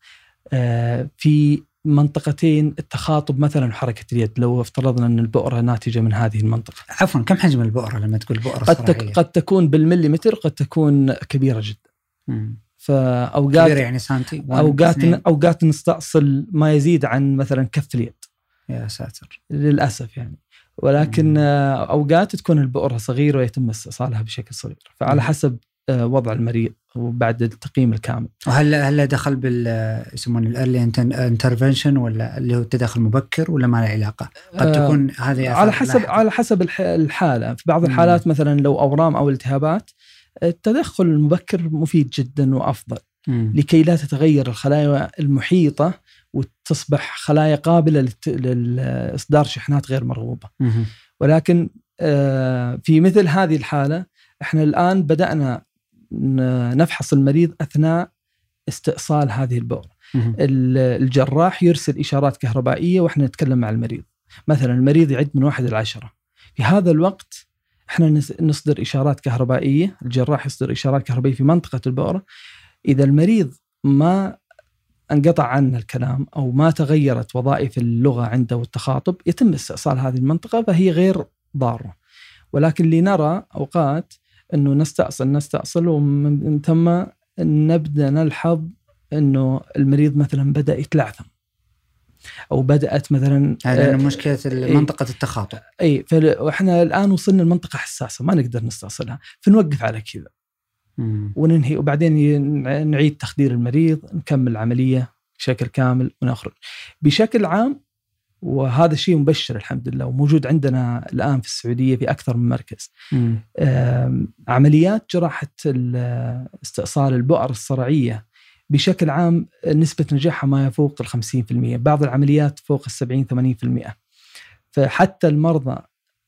آه، في منطقتين التخاطب مثلا وحركة اليد لو افترضنا أن البؤرة ناتجة من هذه المنطقة. عفوا كم حجم البؤرة لما تقول بؤرة قد تك قد تكون بالمليمتر قد تكون كبيرة جدا. مم. فاوقات كبيرة يعني سنتي اوقات أوقات نستأصل ما يزيد عن مثلا كف اليد. يا ساتر. للأسف يعني. ولكن مم. أوقات تكون البؤرة صغيرة ويتم استئصالها بشكل صغير، فعلى حسب آه، وضع المريض وبعد التقييم الكامل. وهل هل دخل بال يسمونه ال early intervention ولا اللي هو التدخل المبكر ولا ما له علاقة؟ قد آه، تكون هذه على حسب لاحقة. على حسب الحالة، في بعض الحالات مثلا لو أورام أو التهابات التدخل المبكر مفيد جدا وأفضل مم. لكي لا تتغير الخلايا المحيطة وتصبح خلايا قابلة لاصدار شحنات غير مرغوبة. مم. ولكن آه، في مثل هذه الحالة إحنا الآن بدأنا نفحص المريض أثناء استئصال هذه البؤره. الجراح يرسل إشارات كهربائية وإحنا نتكلم مع المريض. مثلا المريض يعد من واحد إلى عشرة. في هذا الوقت إحنا نصدر إشارات كهربائية، الجراح يصدر إشارات كهربائية في منطقة البؤره. إذا المريض ما انقطع عنه الكلام أو ما تغيرت وظائف اللغة عنده والتخاطب يتم استئصال هذه المنطقة فهي غير ضارة. ولكن لنرى أوقات إنه نستأصل نستأصل ومن ثم نبدأ نلحظ إنه المريض مثلا بدأ يتلعثم أو بدأت مثلا هذا آه مشكلة منطقة التخاطب. اي فاحنا الآن وصلنا لمنطقة حساسة ما نقدر نستأصلها فنوقف على كذا. وننهي وبعدين نعيد تخدير المريض نكمل العملية بشكل كامل ونخرج. بشكل عام وهذا الشيء مبشر الحمد لله وموجود عندنا الآن في السعودية في أكثر من مركز. عمليات جراحة استئصال البؤر الصرعية بشكل عام نسبة نجاحها ما يفوق ال 50%، بعض العمليات فوق ال 70 80%. فحتى المرضى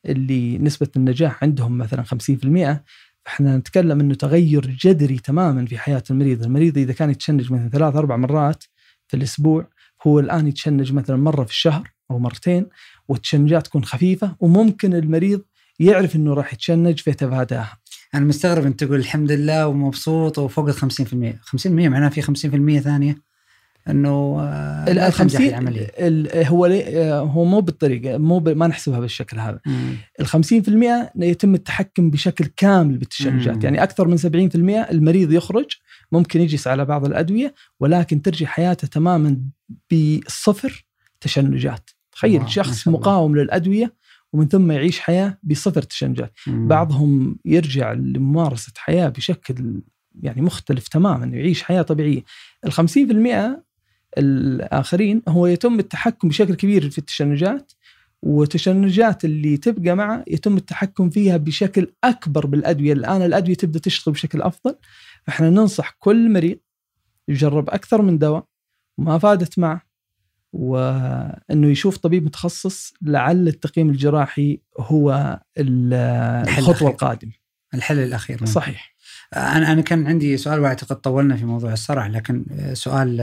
اللي نسبة النجاح عندهم مثلا 50% فإحنا نتكلم إنه تغير جذري تماما في حياة المريض، المريض إذا كان يتشنج مثلا ثلاث أربع مرات في الأسبوع هو الآن يتشنج مثلا مرة في الشهر أو مرتين والتشنجات تكون خفيفة وممكن المريض يعرف إنه راح يتشنج فيتفاداها. أنا مستغرب أنت تقول الحمد لله ومبسوط وفوق ال 50%، 50% معناها في 50% ثانية إنه آه، ال 50 هو هو مو بالطريقة مو ما نحسبها بالشكل هذا. ال 50% يتم التحكم بشكل كامل بالتشنجات، مم. يعني أكثر من 70% المريض يخرج ممكن يجلس على بعض الأدوية ولكن ترجع حياته تماما بصفر تشنجات تخيل آه شخص مقاوم للأدوية ومن ثم يعيش حياة بصفر تشنجات. مم. بعضهم يرجع لممارسة حياة بشكل يعني مختلف تماما يعيش حياة طبيعية. ال 50% الآخرين هو يتم التحكم بشكل كبير في التشنجات والتشنجات اللي تبقى معه يتم التحكم فيها بشكل أكبر بالأدوية. الآن الأدوية تبدأ تشتغل بشكل أفضل. فإحنا ننصح كل مريض يجرب أكثر من دواء وما فادت معه وإنه يشوف طبيب متخصص لعل التقييم الجراحي هو الخطوة القادمة. الحل الأخير صحيح. أنا أنا كان عندي سؤال وأعتقد طولنا في موضوع الصرع لكن سؤال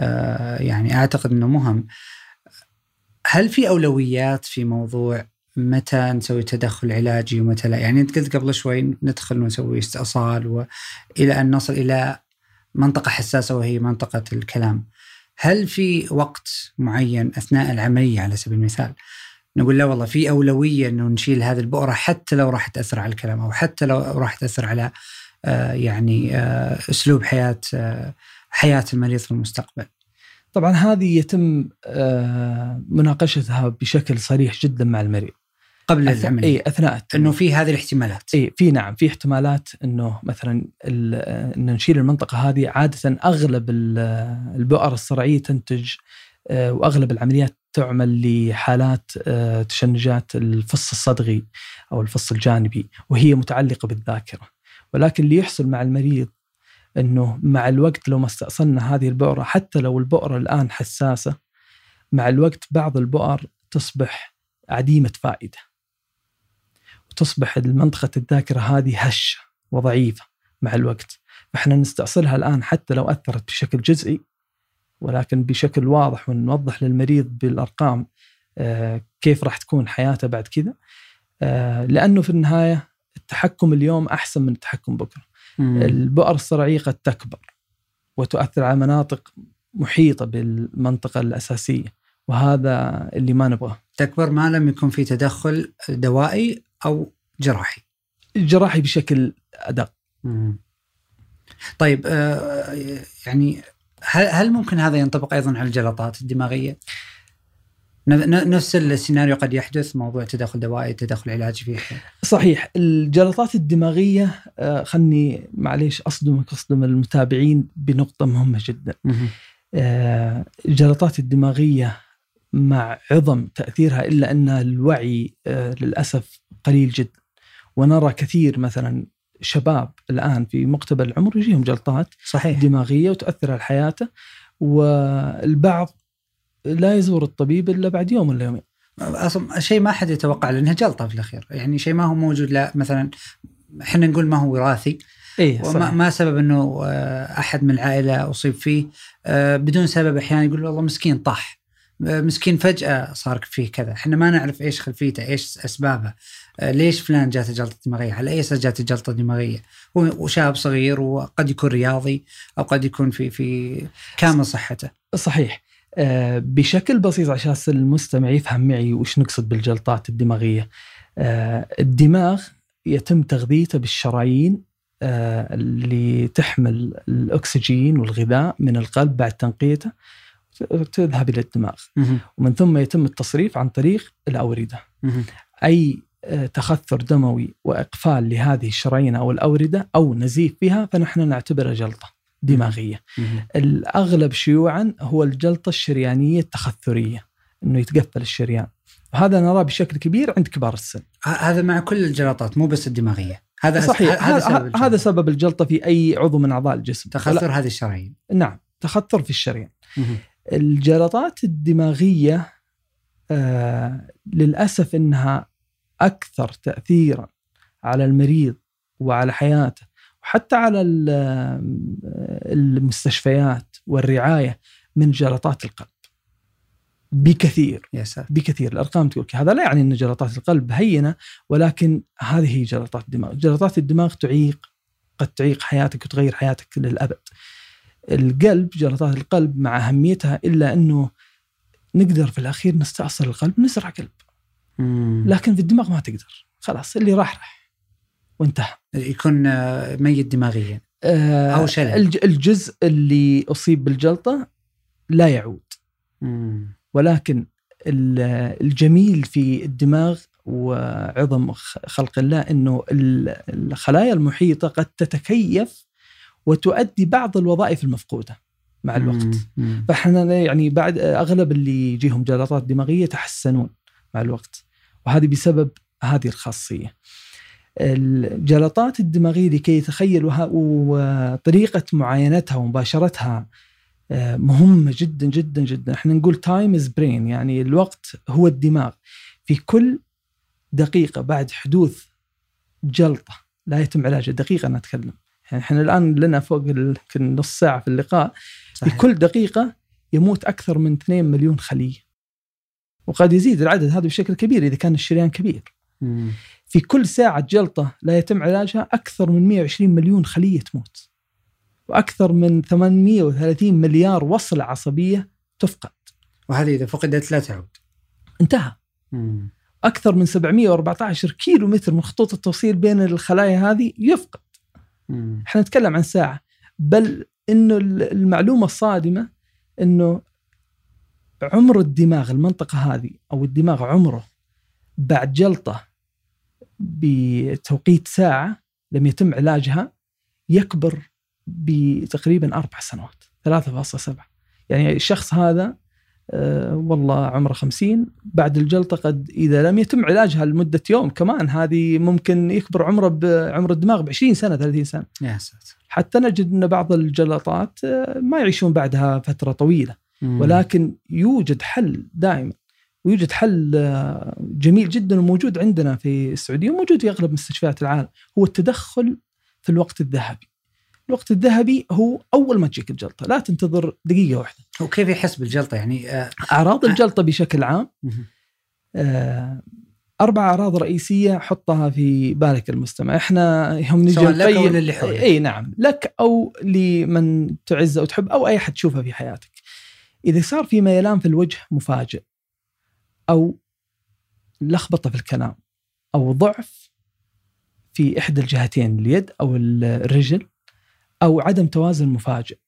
آه، يعني أعتقد إنه مهم. هل في أولويات في موضوع متى نسوي تدخل علاجي ومتى لا؟ يعني أنت قلت قبل شوي ندخل ونسوي استئصال والى أن نصل إلى منطقة حساسة وهي منطقة الكلام. هل في وقت معين أثناء العملية على سبيل المثال نقول لا والله في أولوية إنه نشيل هذه البؤرة حتى لو راح تأثر على الكلام أو حتى لو راح تأثر على آه يعني آه أسلوب حياة آه حياة المريض في المستقبل. طبعا هذه يتم مناقشتها بشكل صريح جدا مع المريض. قبل أث... العملية اي أثناء التمرين. إنه في هذه الاحتمالات. اي في نعم في احتمالات إنه مثلا إن نشيل المنطقة هذه عادة أغلب البؤر الصرعية تنتج آه، وأغلب العمليات تعمل لحالات آه، تشنجات الفص الصدغي أو الفص الجانبي وهي متعلقة بالذاكرة. ولكن اللي يحصل مع المريض إنه مع الوقت لو ما استأصلنا هذه البؤرة حتى لو البؤرة الآن حساسة مع الوقت بعض البؤر تصبح عديمة فائدة. تصبح المنطقة الذاكرة هذه هشة وضعيفة مع الوقت. فإحنا نستأصلها الآن حتى لو أثرت بشكل جزئي ولكن بشكل واضح ونوضح للمريض بالأرقام آه، كيف راح تكون حياته بعد كذا. آه، لأنه في النهاية التحكم اليوم أحسن من التحكم بكرة. مم. البؤر الصرعيه قد تكبر وتؤثر على مناطق محيطة بالمنطقة الأساسية وهذا اللي ما نبغاه. تكبر ما لم يكن في تدخل دوائي أو جراحي. الجراحي بشكل أدق مم. طيب آه، يعني هل هل ممكن هذا ينطبق أيضا على الجلطات الدماغية؟ نفس السيناريو قد يحدث موضوع تدخل دوائي تدخل علاجي فيه صحيح الجلطات الدماغية آه، خلني معليش أصدمك أصدم المتابعين بنقطة مهمة جدا. آه، الجلطات الدماغية مع عظم تأثيرها إلا أن الوعي آه، للأسف قليل جدا. ونرى كثير مثلا شباب الآن في مقتبل العمر يجيهم جلطات صحيح. دماغية وتاثر على حياته والبعض لا يزور الطبيب إلا بعد يوم ولا يومين. أصلا شيء ما حد يتوقع لأنها جلطة في الأخير. يعني شيء ما هو موجود لا مثلا إحنا نقول ما هو وراثي. وما صحيح. ما سبب إنه آه، أحد من العائلة أصيب فيه. آه، بدون سبب أحيانا يقول والله مسكين طاح. مسكين فجأة صار فيه كذا. إحنا ما نعرف إيش خلفيته إيش أسبابه. آه، ليش فلان جاته جلطة دماغية؟ على أي أساس جاته جلطة دماغية؟ هو وشاب صغير وقد يكون رياضي أو قد يكون في في كامل صحته. صحيح. آه، بشكل بسيط عشان المستمع يفهم معي وش نقصد بالجلطات الدماغية. آه، الدماغ يتم تغذيته بالشرايين آه، اللي تحمل الأكسجين والغذاء من القلب بعد تنقيته. تذهب إلى الدماغ. ومن ثم يتم التصريف عن طريق الاورده. أي آه، تخثر دموي وإقفال لهذه الشرايين أو الاورده أو نزيف فيها فنحن نعتبره جلطة دماغية. الأغلب شيوعا هو الجلطة الشريانية التخثرية إنه يتقفل الشريان. وهذا نراه بشكل كبير عند كبار السن. هذا مع كل الجلطات مو بس الدماغية. هذا صحيح. هذا سبب الجلطة. هذا سبب الجلطة في أي عضو من أعضاء الجسم. تخثر هذه الشرايين. نعم. تخثر في الشريان. الجلطات الدماغية آه للأسف إنها أكثر تاثيرا على المريض وعلى حياته وحتى على ال- المستشفيات والرعاية من جلطات القلب بكثير يا ساتر بكثير الأرقام تقول. هذا لا يعني إن جلطات القلب هينة ولكن هذه هي جلطات الدماغ، جلطات الدماغ تعيق قد تعيق حياتك وتغير حياتك للأبد. القلب جلطات القلب مع أهميتها إلا أنه نقدر في الأخير نستأصل القلب نزرع قلب، مم. لكن في الدماغ ما تقدر، خلاص اللي راح راح وانتهى. يكون آه، ميت دماغيا آه، أو شلل. الج- الجزء اللي أصيب بالجلطة لا يعود. مم. ولكن ال- الجميل في الدماغ وعظم خلق الله إنه ال- الخلايا المحيطة قد تتكيف وتؤدي بعض الوظائف المفقودة مع الوقت. فإحنا يعني بعد أغلب اللي يجيهم جلطات دماغية يتحسنون مع الوقت وهذه بسبب هذه الخاصية. الجلطات الدماغية لكي يتخيل وطريقة معاينتها ومباشرتها آه، مهمة جدا جدا جدا، إحنا نقول time is brain يعني الوقت هو الدماغ. في كل دقيقة بعد حدوث جلطة لا يتم علاجها دقيقة نتكلم. يعني إحنا الآن لنا فوق يمكن نص ساعة في اللقاء في صحيح. كل دقيقة يموت أكثر من 2 مليون خلية وقد يزيد العدد هذا بشكل كبير إذا كان الشريان كبير مم. في كل ساعة جلطة لا يتم علاجها أكثر من 120 مليون خلية تموت وأكثر من 830 مليار وصلة عصبية تفقد وهذه إذا فقدت لا تعود انتهى مم. أكثر من 714 كيلو متر من خطوط التوصيل بين الخلايا هذه يفقد. إحنا نتكلم عن ساعة. بل إنه المعلومة الصادمة إنه عمر الدماغ المنطقة هذه أو الدماغ عمره بعد جلطة بتوقيت ساعة لم يتم علاجها يكبر بتقريبا أربع سنوات 3.7 يعني الشخص هذا والله عمره 50 بعد الجلطة قد إذا لم يتم علاجها لمدة يوم كمان هذه ممكن يكبر عمره بعمر الدماغ ب 20 سنة 30 سنة. يا ساتر. حتى نجد أن بعض الجلطات آه، ما يعيشون بعدها فترة طويلة. مم. ولكن يوجد حل دائما ويوجد حل آه، جميل جدا وموجود عندنا في السعودية وموجود في أغلب مستشفيات العالم هو التدخل في الوقت الذهبي. الوقت الذهبي هو أول ما تجيك الجلطة لا تنتظر دقيقة واحدة. وكيف يحس بالجلطه يعني؟ آه. اعراض الجلطة بشكل عام. آه، أربع أعراض رئيسية حطها في بالك المستمع. إحنا يوم نجي سواء لك نقيم- للي حولك. إي نعم. لك أو لمن تعز أو تحب أو أي أحد تشوفه في حياتك. إذا صار في ميلان في الوجه مفاجئ أو لخبطة في الكلام أو ضعف في إحدى الجهتين اليد أو الرجل أو عدم توازن مفاجئ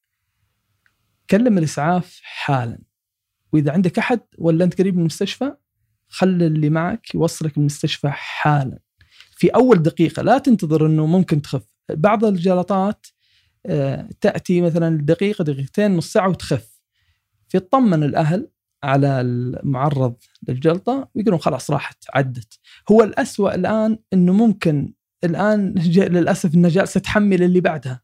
كلم الإسعاف حالا. وإذا عندك أحد ولا أنت قريب من المستشفى خلي اللي معك يوصلك المستشفى حالا. في أول دقيقة لا تنتظر إنه ممكن تخف. بعض الجلطات آه، تأتي مثلا دقيقة دقيقتين نص ساعة وتخف. فيطمن الأهل على المعرض للجلطة ويقولون خلاص راحت عدت. هو الأسوأ الآن إنه ممكن الآن ج- للأسف انها جالسه تحمل اللي بعدها.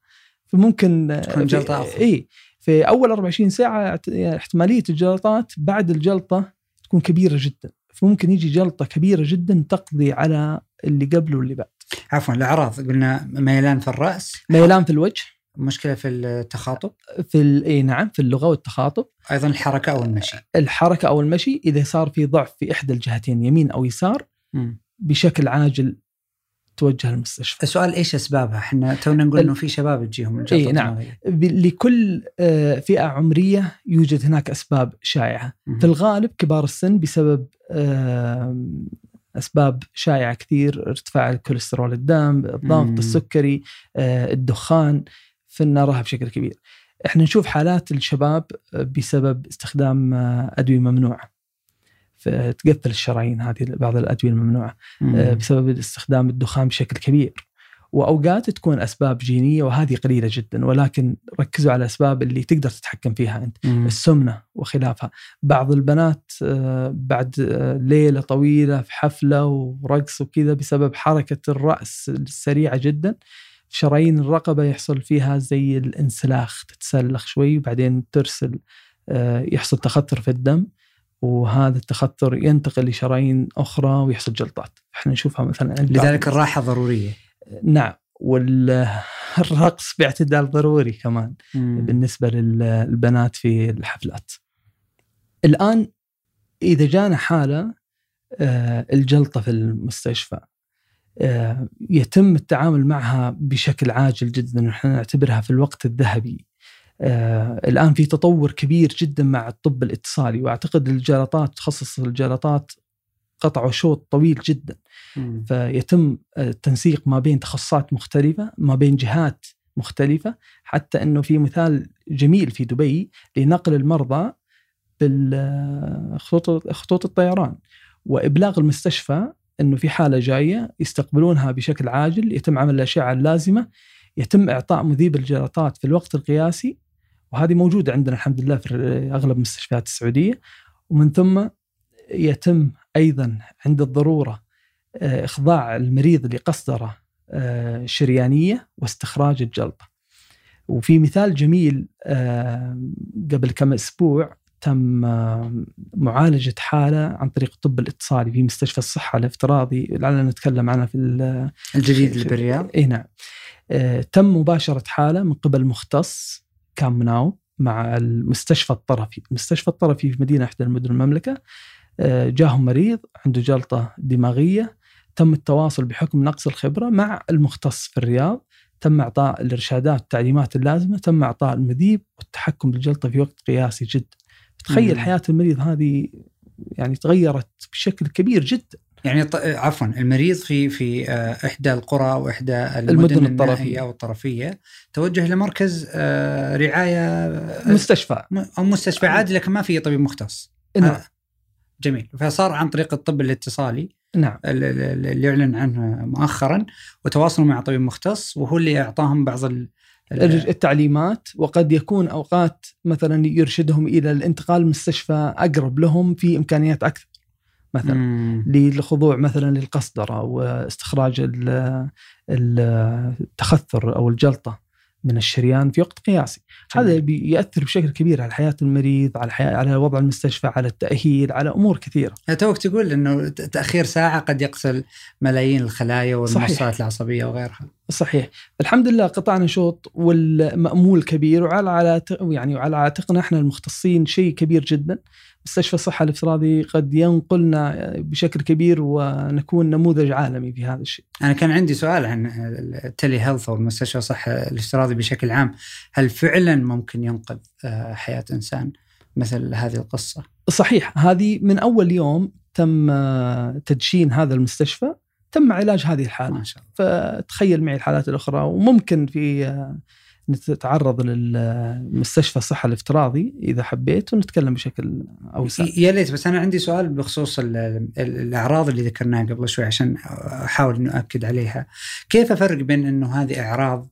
فممكن تكون أفضل. إي في أول 24 ساعة احتمالية الجلطات بعد الجلطة تكون كبيرة جدا. فممكن يجي جلطة كبيرة جدا تقضي على اللي قبله واللي بعد. عفوا الأعراض. قلنا ميلان في الرأس. ميلان في الوجه. مشكلة في التخاطب. في ال- إي نعم في اللغة والتخاطب. أيضا الحركة أو المشي. الحركة أو المشي إذا صار في ضعف في إحدى الجهتين يمين أو يسار مم. بشكل عاجل توجه المستشفى السؤال إيش أسبابها؟ إحنا تونا نقول إنه في شباب تجيهم الجلطه إي نعم. لكل آه، فئة عمرية يوجد هناك أسباب شائعة مم. في الغالب كبار السن بسبب آه، أسباب شائعة كثير ارتفاع الكوليسترول الدم الضغط مم. السكري آه، الدخان فنراها بشكل كبير إحنا نشوف حالات الشباب بسبب استخدام أدوية ممنوعة فتقفل الشرايين هذه بعض الأدوية الممنوعة مم. آه، بسبب استخدام الدخان بشكل كبير وأوقات تكون أسباب جينية وهذه قليلة جدا ولكن ركزوا على الأسباب اللي تقدر تتحكم فيها أنت مم. السمنة وخلافها بعض البنات آه، بعد آه، ليلة طويلة في حفلة ورقص وكذا بسبب حركة الرأس السريعة جدا شرايين الرقبة يحصل فيها زي الانسلاخ تتسلخ شوي وبعدين ترسل يحصل تخثر في الدم وهذا التخثر ينتقل لشرايين أخرى ويحصل جلطات. إحنا نشوفها مثلا لذلك الراحة ضرورية. نعم والرقص باعتدال ضروري كمان مم. بالنسبة للبنات في الحفلات. الآن إذا جانا حالة آه، الجلطة في المستشفى آه، يتم التعامل معها بشكل عاجل جدا ونحن نعتبرها في الوقت الذهبي. آه، الآن في تطور كبير جدا مع الطب الاتصالي وأعتقد الجلطات تخصص الجلطات قطعوا شوط طويل جدا مم. فيتم التنسيق ما بين تخصصات مختلفة ما بين جهات مختلفة حتى أنه في مثال جميل في دبي لنقل المرضى بالخطوط خطوط الطيران وإبلاغ المستشفى أنه في حالة جاية يستقبلونها بشكل عاجل يتم عمل الأشعة اللازمة يتم إعطاء مذيب الجلطات في الوقت القياسي وهذه موجودة عندنا الحمد لله في أغلب مستشفيات السعودية. ومن ثم يتم أيضا عند الضرورة آه، إخضاع المريض لقسطرة آه، شريانية واستخراج الجلطة. وفي مثال جميل آه، قبل كم أسبوع تم معالجة حالة عن طريق الطب الاتصالي في مستشفى الصحة الافتراضي لعلنا نتكلم عنها في ال- الجديد اللي بالرياض اي نعم. تم مباشرة حالة من قبل مختص. كان مناو مع المستشفى الطرفي. المستشفى الطرفي في مدينة إحدى المدن المملكة آه، جاهم مريض عنده جلطة دماغية تم التواصل بحكم نقص الخبرة مع المختص في الرياض تم إعطاء الإرشادات والتعليمات اللازمة تم إعطاء المذيب والتحكم بالجلطة في وقت قياسي جدا تخيل. حياة المريض هذه يعني تغيرت بشكل كبير جدا. يعني ط... عفوا المريض في في آه، إحدى القرى وإحدى المدن, المدن الطرفية. أو الطرفية توجه لمركز آه، رعاية آه، مستشفى. أو مستشفى عادي لكن ما في طبيب مختص. نعم. جميل. فصار عن طريق الطب الاتصالي نعم. ال- ال- اللي اعلن عنه مؤخرا وتواصلوا مع طبيب مختص وهو اللي أعطاهم بعض ال... ال- التعليمات وقد يكون أوقات مثلا يرشدهم إلى الانتقال لمستشفى أقرب لهم في إمكانيات أكثر. مثلا مم. للخضوع مثلا للقسطره واستخراج ال- ال- التخثر أو الجلطة من الشريان في وقت قياسي جميل. هذا بيأثر بشكل كبير على حياة المريض على حياة على وضع المستشفى على التأهيل على أمور كثيرة توك تقول إنه ت- تأخير ساعة قد يقتل ملايين الخلايا والموصلات صحيح. العصبية وغيرها. صحيح الحمد لله قطعنا شوط والمأمول كبير وعلى على يعني وعلى عاتقنا إحنا المختصين شيء كبير جدا مستشفى الصحة الافتراضي قد ينقلنا بشكل كبير ونكون نموذج عالمي في هذا الشيء أنا كان عندي سؤال عن التلي هيلث أو المستشفى الصحه الافتراضي بشكل عام، هل فعلا ممكن ينقذ حياة إنسان مثل هذه القصة؟ صحيح هذه من أول يوم تم تدشين هذا المستشفى تم علاج هذه الحالة ما شاء الله. فتخيل معي الحالات الأخرى وممكن في نتعرض للمستشفى الصحة الافتراضي إذا حبيت ونتكلم بشكل أوسع يا ليت بس أنا عندي سؤال بخصوص ال- ال- الأعراض اللي ذكرناها قبل شوي عشان أحاول انه اكد عليها. كيف أفرق بين إنه هذه أعراض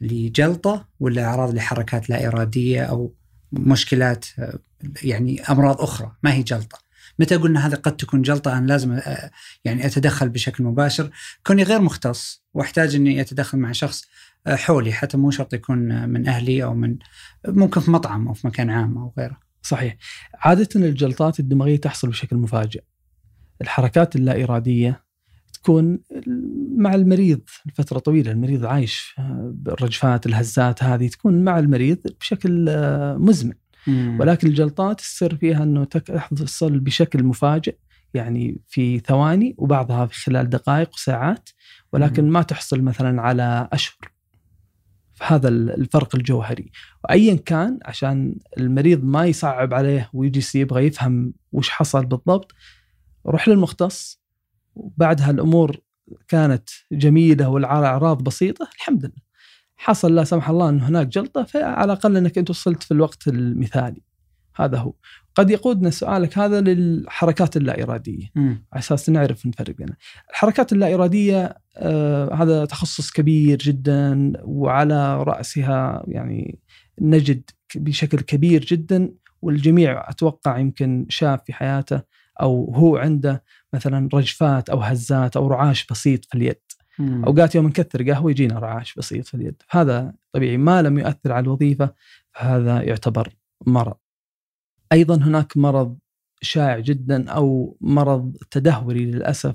لجلطة ولا أعراض لحركات لا إرادية أو مشكلات يعني أمراض أخرى ما هي جلطة. متى قلنا هذه قد تكون جلطة أنا لازم يعني أتدخل بشكل مباشر كوني غير مختص وأحتاج إني أتدخل مع شخص حولي حتى مو شرط يكون من أهلي أو من ممكن في مطعم أو في مكان عام أو غيره. صحيح. عادة الجلطات الدماغية تحصل بشكل مفاجئ. الحركات اللا إرادية تكون مع المريض لفترة طويلة المريض عايش بالرجفات الهزات هذه تكون مع المريض بشكل مزمن. ولكن الجلطات السر فيها أنه تحصل بشكل مفاجئ يعني في ثواني وبعضها في خلال دقائق وساعات ولكن مم. ما تحصل مثلا على أشهر فهذا الفرق الجوهري. وايا كان عشان المريض ما يصعب عليه ويجي يبغى يفهم وش حصل بالضبط روح للمختص. وبعدها الأمور كانت جميلة والأعراض بسيطة الحمد لله. حصل لا سمح الله إن هناك جلطة فعلى الأقل إنك أنت وصلت في الوقت المثالي. هذا هو. قد يقودنا سؤالك هذا للحركات اللا اراديه مم. على أساس نعرف نفرق بينها. الحركات اللا اراديه آه هذا تخصص كبير جدا وعلى رأسها يعني نجد بشكل كبير جدا والجميع أتوقع يمكن شاف في حياته أو هو عنده مثلا رجفات أو هزات أو رعاش بسيط في اليد. مم. أوقات يوم نكثر قهوة يجينا رعاش بسيط في اليد، هذا طبيعي ما لم يؤثر على الوظيفة فهذا يعتبر مرض. أيضا هناك مرض شائع جدا أو مرض تدهوري للأسف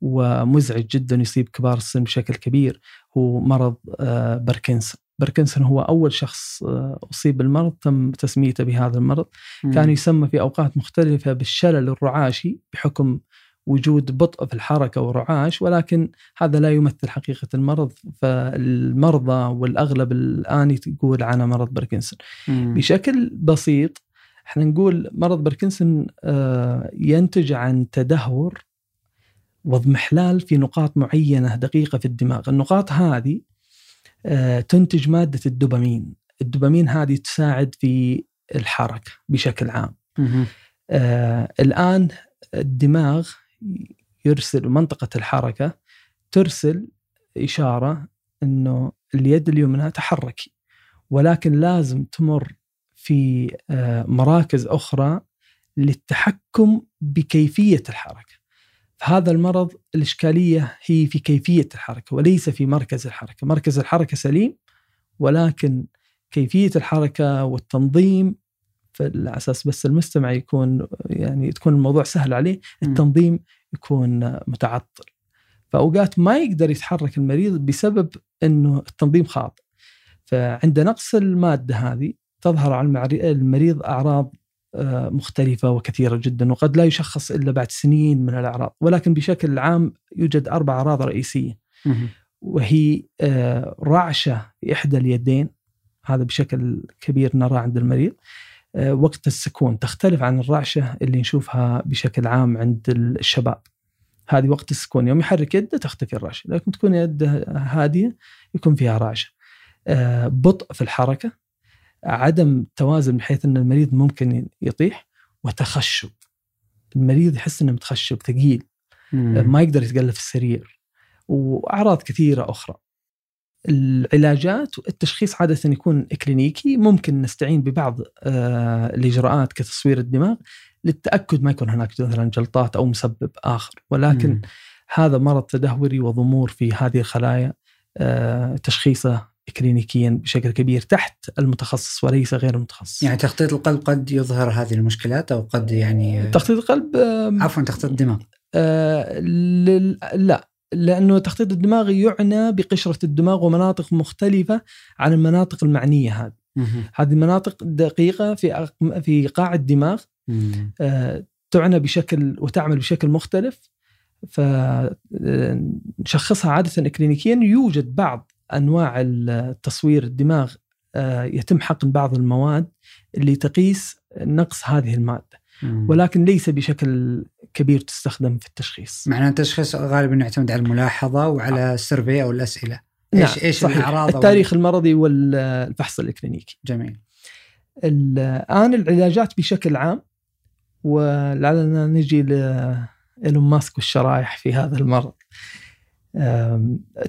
ومزعج جدا يصيب كبار السن بشكل كبير هو مرض آه، باركنسون. باركنسون هو أول شخص آه، أصيب بالمرض تم تسميته بهذا المرض مم. كان يسمى في أوقات مختلفة بالشلل الرعاشي بحكم وجود بطء في الحركة ورعاش ولكن هذا لا يمثل حقيقة المرض فالمرضى والأغلب الآن يقول عنه مرض باركنسون مم. بشكل بسيط إحنا نقول مرض باركنسون آه، ينتج عن تدهور واضمحلال في نقاط معينة دقيقة في الدماغ، النقاط هذه آه، تنتج مادة الدوبامين، الدوبامين هذه تساعد في الحركة بشكل عام. آه الآن الدماغ يرسل منطقة الحركة ترسل إشارة أنه اليد اليمنى تحركي ولكن لازم تمر في آه مراكز أخرى للتحكم بكيفية الحركة. فهذا المرض الإشكالية هي في كيفية الحركة وليس في مركز الحركة. مركز الحركة سليم ولكن كيفية الحركة والتنظيم على أساس بس المستمع يكون يعني تكون الموضوع سهل عليه. التنظيم يكون متعطل. فأوقات ما يقدر يتحرك المريض بسبب إنه التنظيم خاطئ. فعند نقص المادة هذه تظهر على المريض أعراض آه، مختلفة وكثيرة جدا وقد لا يشخص إلا بعد سنين من الأعراض ولكن بشكل عام يوجد أربع أعراض رئيسية. وهي آه، رعشة في إحدى اليدين هذا بشكل كبير نراه عند المريض. آه، وقت السكون تختلف عن الرعشة اللي نشوفها بشكل عام عند الشباب. هذه وقت السكون يوم يحرك يده تختفي الرعشة لكن تكون يده هادية يكون فيها رعشة. بطء في الحركة عدم توازن بحيث أن المريض ممكن يطيح وتخشب المريض يحس أنه متخشب ثقيل مم. ما يقدر يتقلب في السرير وأعراض كثيرة أخرى. العلاجات التشخيص عادة يكون اكلينيكي ممكن نستعين ببعض آه، الإجراءات كتصوير الدماغ للتأكد ما يكون هناك مثلا جلطات أو مسبب آخر ولكن مم. هذا مرض تدهوري وضمور في هذه الخلايا آه، تشخيصه كلينيكيا بشكل كبير تحت المتخصص وليس غير المتخصص يعني تخطيط القلب قد يظهر هذه المشكلات أو قد يعني تخطيط القلب عفوا تخطيط الدماغ آه، لا لأنه تخطيط الدماغ يعنى بقشرة الدماغ ومناطق مختلفة عن المناطق المعنية هذه. هذه مناطق دقيقة في في قاع الدماغ. آه، تعنى بشكل وتعمل بشكل مختلف فنشخصها عادة إكلينيكيا يوجد بعض أنواع التصوير الدماغ آه، يتم حقن بعض المواد اللي تقيس نقص هذه المادة. مم. ولكن ليس بشكل كبير تستخدم في التشخيص. معناه التشخيص غالبا يعتمد على الملاحظة وعلى السيرفي أو الأسئلة. نعم، إيش إيش صحيح. الأعراض التاريخ المرضي والفحص الإكلينيكي جميل. الآن العلاجات بشكل عام ولعلنا نجي لإيلون ماسك والشرائح في هذا المرض.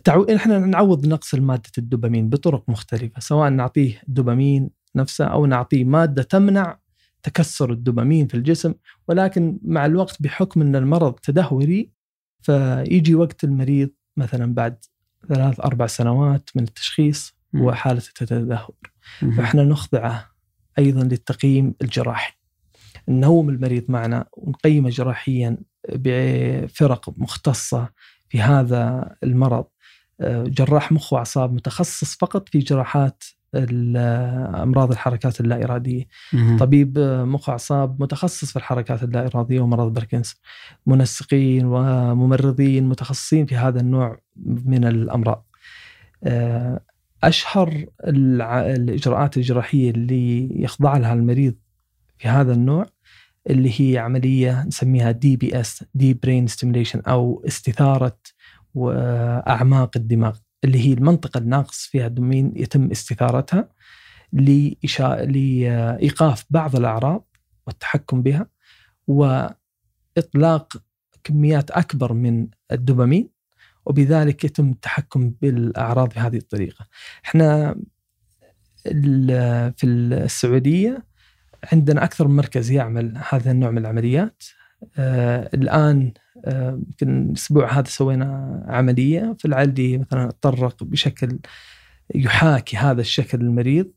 تعو... إحنا نعوض نقص المادة الدوبامين بطرق مختلفة سواء نعطيه الدوبامين نفسه أو نعطيه مادة تمنع تكسر الدوبامين في الجسم ولكن مع الوقت بحكم أن المرض تدهوري فيجي وقت المريض مثلا بعد ثلاث أربع سنوات من التشخيص التدهور مهم. فإحنا نخضعه أيضا للتقييم الجراحي. ننوم المريض معنا ونقيمه جراحيا بفرق مختصة في هذا المرض. آه، جراح مخ وأعصاب متخصص فقط في جراحات ال- أمراض الحركات اللا اراديه، مهم. طبيب مخ وأعصاب متخصص في الحركات اللا اراديه ومرض باركنسون، منسقين وممرضين متخصصين في هذا النوع من الأمراض. آه، أشهر الإجراءات الجراحية اللي يخضع لها المريض في هذا النوع اللي هي عملية نسميها DBS deep brain stimulation أو استثارة وأعماق الدماغ اللي هي المنطقة الناقص فيها الدوبامين يتم استثارتها لإشا... لإيقاف بعض الأعراض والتحكم بها وإطلاق كميات أكبر من الدوبامين وبذلك يتم التحكم بالأعراض بهذه الطريقة. إحنا في السعودية عندنا أكثر من مركز يعمل هذا النوع من العمليات. آه الآن آه، يمكن الأسبوع هذا سوينا عملية في العلدي مثلا تطرق بشكل يحاكي هذا الشكل المريض.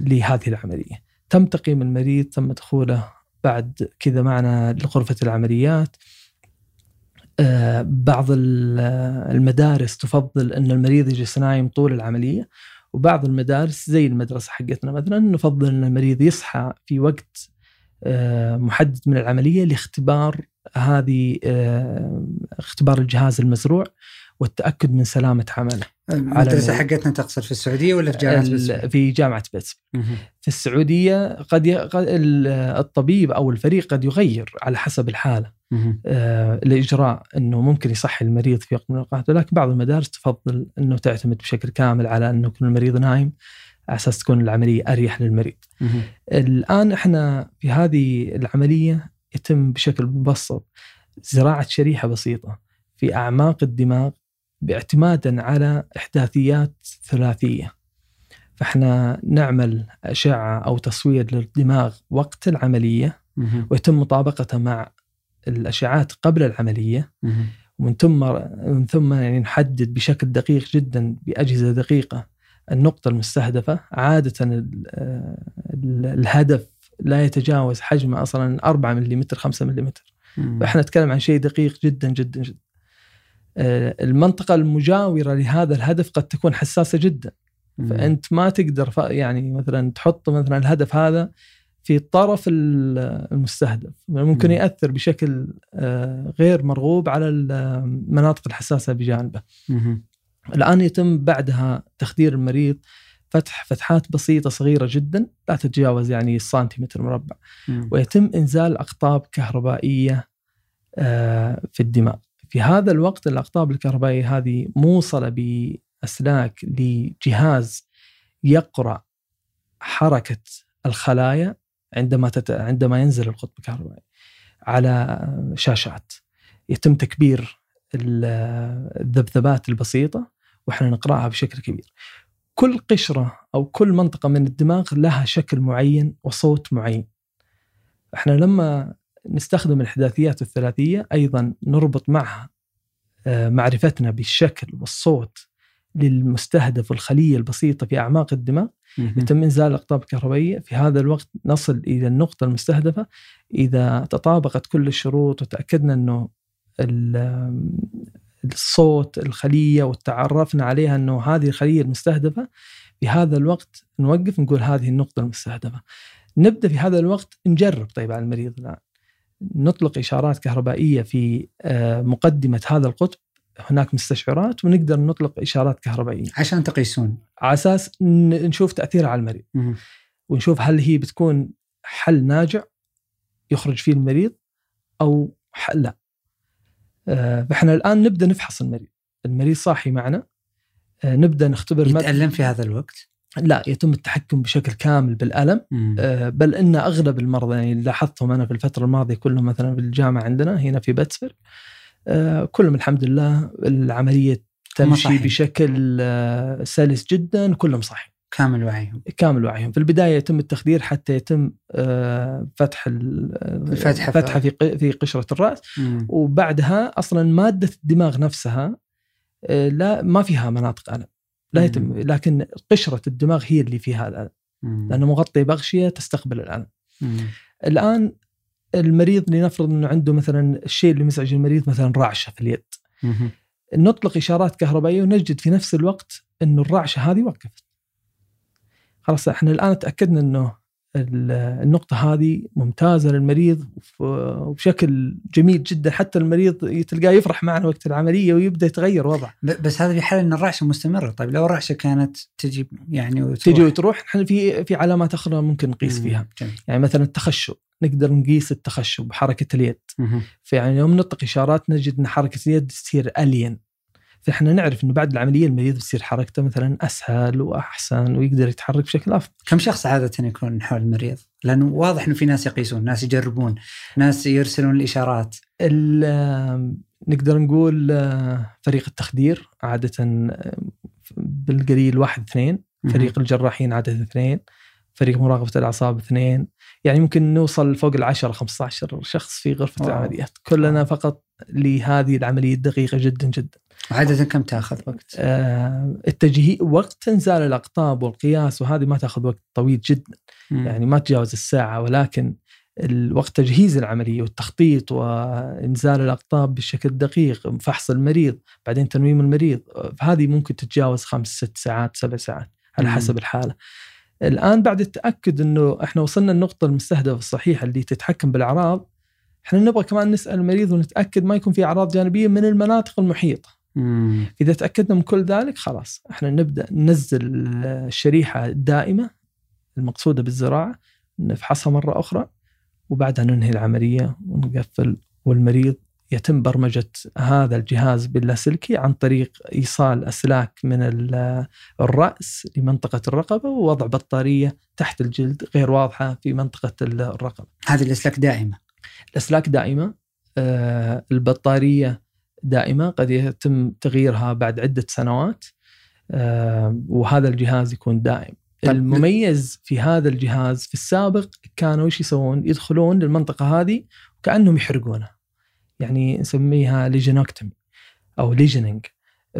لهذه العملية. تم تقييم المريض تم دخوله بعد كذا معنا لغرفة العمليات آه، بعض ال- المدارس تفضل إن المريض يجلس نايم طول العملية وبعض المدارس زي المدرسة حقتنا مثلا نفضل إن المريض يصحى في وقت آه، محدد من العملية لاختبار هذه آه، اختبار الجهاز المزروع والتأكد من سلامة عمله المدرسة حقتنا تقصد في السعودية ولا في جامعة بيتسبرغ؟ في جامعة بيتسبرغ مهم. في السعودية قد ي... قد الطبيب أو الفريق قد يغير على حسب الحالة مهم. آه، الإجراء إنه ممكن يصحي المريض في وقت من الأوقات ولكن بعض المدارس تفضل إنه تعتمد بشكل كامل على إنه يكون المريض نايم على أساس تكون العملية أريح للمريض. الآن إحنا في هذه العملية يتم بشكل مبسط زراعة شريحة بسيطة في أعماق الدماغ باعتمادا على إحداثيات ثلاثية. فإحنا نعمل أشعة أو تصوير للدماغ وقت العملية. ويتم مطابقته مع الاشعاعات قبل العملية. ومن ثم من ثم يعني نحدد بشكل دقيق جدا بأجهزة دقيقة النقطة المستهدفة عادة ال- ال- الهدف لا يتجاوز حجمه أصلا 4 ملم 5 ملم. فإحنا نتكلم عن شيء دقيق جدا جدا جدا المنطقة المجاورة لهذا الهدف قد تكون حساسة جدا. فأنت ما تقدر يعني مثلا تحط مثلا الهدف هذا في طرف ال- المستهدف ممكن مم. يأثر بشكل آه، غير مرغوب على المناطق الحساسة بجانبه. الآن يتم بعدها تخدير المريض فتح فتحات بسيطة صغيرة جدا لا تتجاوز يعني السنتيمتر مربع. ويتم إنزال أقطاب كهربائية آه، في الدماغ. في هذا الوقت الأقطاب الكهربائية هذه موصلة بأسلاك لجهاز يقرأ حركة الخلايا عندما تت... عندما ينزل القطب الكهربائي على شاشات. يتم تكبير ال- الذبذبات البسيطة وإحنا نقرأها بشكل كبير. كل قشرة أو كل منطقة من الدماغ لها شكل معين وصوت معين. إحنا لما نستخدم الاحداثيات الثلاثية. أيضا نربط معها آه، معرفتنا بالشكل والصوت للمستهدف والخلية البسيطة في أعماق الدماغ. يتم إنزال الاقطاب الكهربائيه في هذا الوقت نصل إلى النقطة المستهدفة. إذا تطابقت كل الشروط وتأكدنا إنه الصوت الخلية وتعرفنا عليها إنه هذه الخلية المستهدفة في هذا الوقت نوقف نقول هذه النقطة المستهدفة. نبدأ في هذا الوقت نجرب طيب على المريض الآن. نطلق إشارات كهربائية في آه، مقدمة هذا القطب هناك مستشعرات ونقدر نطلق إشارات كهربائية. عشان تقيسون. على أساس نشوف تاثيرها على المريض. ونشوف هل هي بتكون حل ناجع يخرج فيه المريض أو حل لا. آه، فإحنا الآن نبدأ نفحص المريض. المريض صاحي معنا. آه، نبدأ نختبر يتألم في هذا الوقت؟ لا يتم التحكم بشكل كامل بالألم. آه، بل إن أغلب المرضى يعني لاحظتهم أنا في الفترة الماضية كلهم مثلا في الجامعة عندنا هنا في باتسفورد كلهم الحمد لله العملية تمشي بشكل سلس جدا كلهم صحي كامل وعيهم. كامل وعيهم. في البداية يتم التخدير حتى يتم آه، فتح الفتحه فتحه في في قشرة الرأس. مم. وبعدها أصلا مادة الدماغ نفسها آه، لا ما فيها مناطق ألم. لا يتم لكن قشرة الدماغ هي اللي فيها الالم لأنه مغطي بغشية تستقبل الالم الآن المريض لنفرض إنه عنده مثلا الشيء اللي مزعج المريض مثلا رعشة في اليد. نطلق إشارات كهربائية ونجد في نفس الوقت إنه الرعشة هذه وقفت. خلاص إحنا الآن تأكدنا إنه النقطة هذه ممتازة للمريض وبشكل جميل جدا حتى المريض تلقاه يفرح معنا وقت العملية ويبدأ يتغير وضعه. بس هذا في حال إن الرعشة مستمرة، طيب لو الرعشة كانت تجي يعني وتروح. تجي وتروح إحنا في في علامات أخرى ممكن نقيس فيها. جميل. يعني مثلا التخشب نقدر نقيس التخشب بحركة اليد. فيعني يوم نطلق إشارات نجد إن حركة اليد تصير الين فاحنا نعرف إنه بعد العملية المريض بتصير حركته مثلا أسهل وأحسن ويقدر يتحرك بشكل أفضل. كم شخص عادة يكون حول المريض؟ لأنه واضح إنه في ناس يقيسون، ناس يجربون، ناس يرسلون الإشارات. نقدر نقول آه، فريق التخدير عادة بالقليل واحد اثنين، فريق الجراحين عادة اثنين، فريق مراقبة الأعصاب اثنين، يعني ممكن نوصل فوق ال 10 15 شخص في غرفة العمليات، كلنا فقط لهذه العملية الدقيقة جدا جدا. عادة كم تأخذ وقت؟ آه التجهيز وقت انزال الأقطاب والقياس وهذه ما تأخذ وقت طويل جدا مم. يعني ما تجاوز الساعة ولكن الوقت تجهيز العملية والتخطيط وإنزال الأقطاب بشكل دقيق فحص المريض بعدين تنويم المريض هذه ممكن تتجاوز خمس ست ساعات سبع ساعات على حسب الحالة الآن بعد التأكد إنه إحنا وصلنا النقطة المستهدفة الصحيحة اللي تتحكم بالأعراض إحنا نبغى كمان نسأل المريض ونتأكد ما يكون في أعراض جانبية من المناطق المحيطة مم. إذا تأكدنا من كل ذلك خلاص إحنا نبدأ ننزل الشريحه الدائمه المقصودة بالزراعة نفحصها مرة أخرى وبعدها ننهي العملية ونقفل والمريض يتم برمجة هذا الجهاز باللاسلكي عن طريق إيصال أسلاك من الرأس لمنطقة الرقبة ووضع بطارية تحت الجلد غير واضحة في منطقة الرقبة. هذه الأسلاك دائمة. الأسلاك دائمة آه البطارية دائمة قد يتم تغييرها بعد عدة سنوات آه، وهذا الجهاز يكون دائم. طيب المميز في هذا الجهاز في السابق كانوا إيش يسوون؟ يدخلون للمنطقة هذه وكأنهم يحرقونها يعني نسميها ليجنوكتومي أو lesioning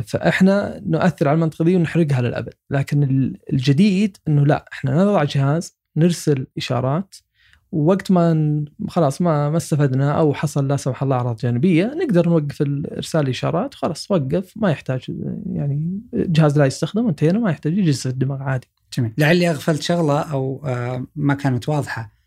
فإحنا نؤثر على المنطقة دي ونحرقها للأبد. لكن الجديد إنه لا إحنا نضع جهاز نرسل إشارات ووقت ما خلاص ما ما استفدنا أو حصل لا سمح الله أعراض جانبية نقدر نوقف ارسال الإشارات خلاص وقف ما يحتاج يعني جهاز لا يستخدم انتهينا ما يحتاج يجلس الدماغ عادي. جميل لعلي أغفلت شغلة أو آه، ما كانت واضحة.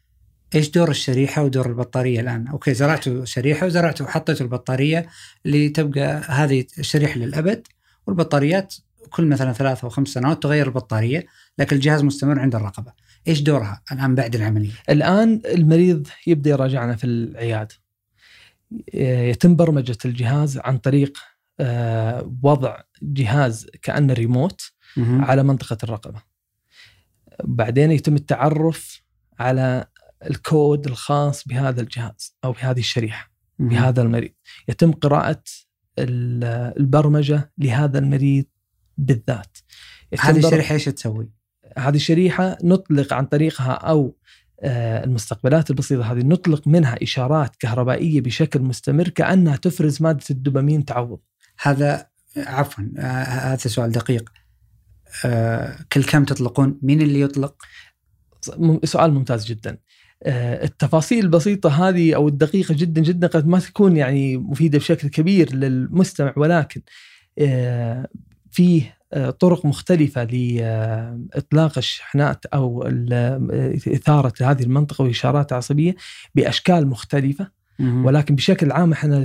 إيش دور الشريحة ودور البطارية الآن؟ okay زرعتوا شريحة وزرعتوا وحطيتوا البطارية اللي تبقى هذه الشريحة للأبد والبطاريات كل مثلا ثلاث أو خمس سنوات تغير البطارية لكن الجهاز مستمر عند الرقبة. إيش دورها الآن بعد العملية؟ الآن المريض يبدأ يراجعنا في العيادة. يتم برمجة الجهاز عن طريق آه، وضع جهاز كأنه ريموت على منطقة الرقبة. بعدين يتم التعرف على الكود الخاص بهذا الجهاز أو بهذه الشريحة بهذا المريض. يتم قراءة البرمجة لهذا المريض بالذات. هذه الشريحة إيش تسوي؟ هذه الشريحه نطلق عن طريقها أو آه، المستقبلات البسيطة هذه نطلق منها إشارات كهربائية بشكل مستمر كأنها تفرز مادة الدوبامين تعوض. هذا عفوا آه، هذا سؤال دقيق. آه، كل كم تطلقون؟ مين اللي يطلق؟ سؤال ممتاز جدا. التفاصيل البسيطة هذه أو الدقيقة جدا جدا قد ما تكون يعني مفيدة بشكل كبير للمستمع ولكن فيه طرق مختلفة لإطلاق الشحنات أو آه، إثارة هذه المنطقة وإشارات عصبية بأشكال مختلفة. ولكن بشكل عام إحنا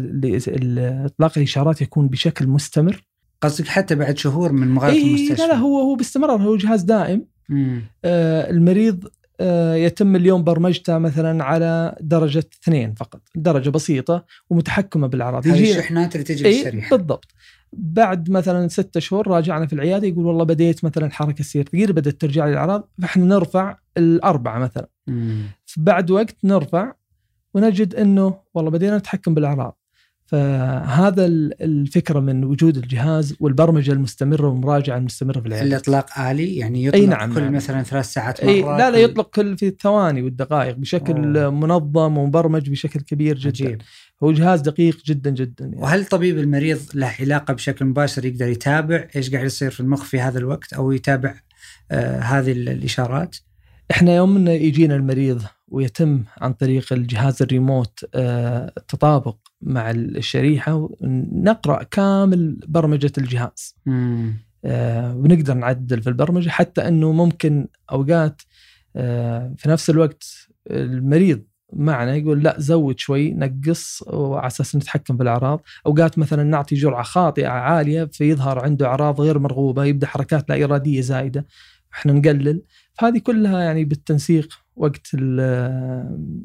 إطلاق الإشارات يكون بشكل مستمر. قصدك حتى بعد شهور من مغادرة إيه المستشفى؟ لا لا هو هو باستمرار هو جهاز دائم. آه، المريض آه، يتم اليوم برمجته مثلا على درجة اثنين فقط. درجة بسيطة ومتحكمة بالأعراض. هذه الشحنات اللي تجي إيه بالشريحة بالضبط. بعد مثلا ستة شهور راجعنا في العيادة يقول والله بديت مثلا حركة السير ثقيل بدأت ترجع لي الأعراض فإحنا نرفع الأربعة مثلا مم. بعد وقت نرفع ونجد إنه والله بدينا نتحكم بالأعراض فهذا ال- الفكرة من وجود الجهاز والبرمجة المستمرة والمراجعه المستمرة في العيادة الإطلاق آلي يعني يطلق أي نعم، كل نعم. مثلا ثلاث ساعات مرة اي لا لا يطلق كل في الثواني والدقائق بشكل أوه. منظم ومبرمج بشكل كبير جدا عجيب. هو جهاز دقيق جدا جدا يعني. وهل طبيب المريض له علاقة بشكل مباشر يقدر يتابع إيش قاعد يصير في المخ في هذا الوقت أو يتابع آه هذه ال- الإشارات؟ إحنا يوم إن يجينا المريض ويتم عن طريق الجهاز الريموت آه، التطابق مع الشريحة نقرا كامل برمجة الجهاز مم. آه، ونقدر نعدل في البرمجة حتى إنه ممكن أوقات آه، في نفس الوقت المريض معنا يقول لا زود شوي نقص وعلى أساس نتحكم بالأعراض، أوقات مثلا نعطي جرعة خاطئة عالية فيظهر عنده أعراض غير مرغوبة يبدأ حركات لا إرادية زايدة. إحنا نقلل، فهذه كلها يعني بالتنسيق وقت ال-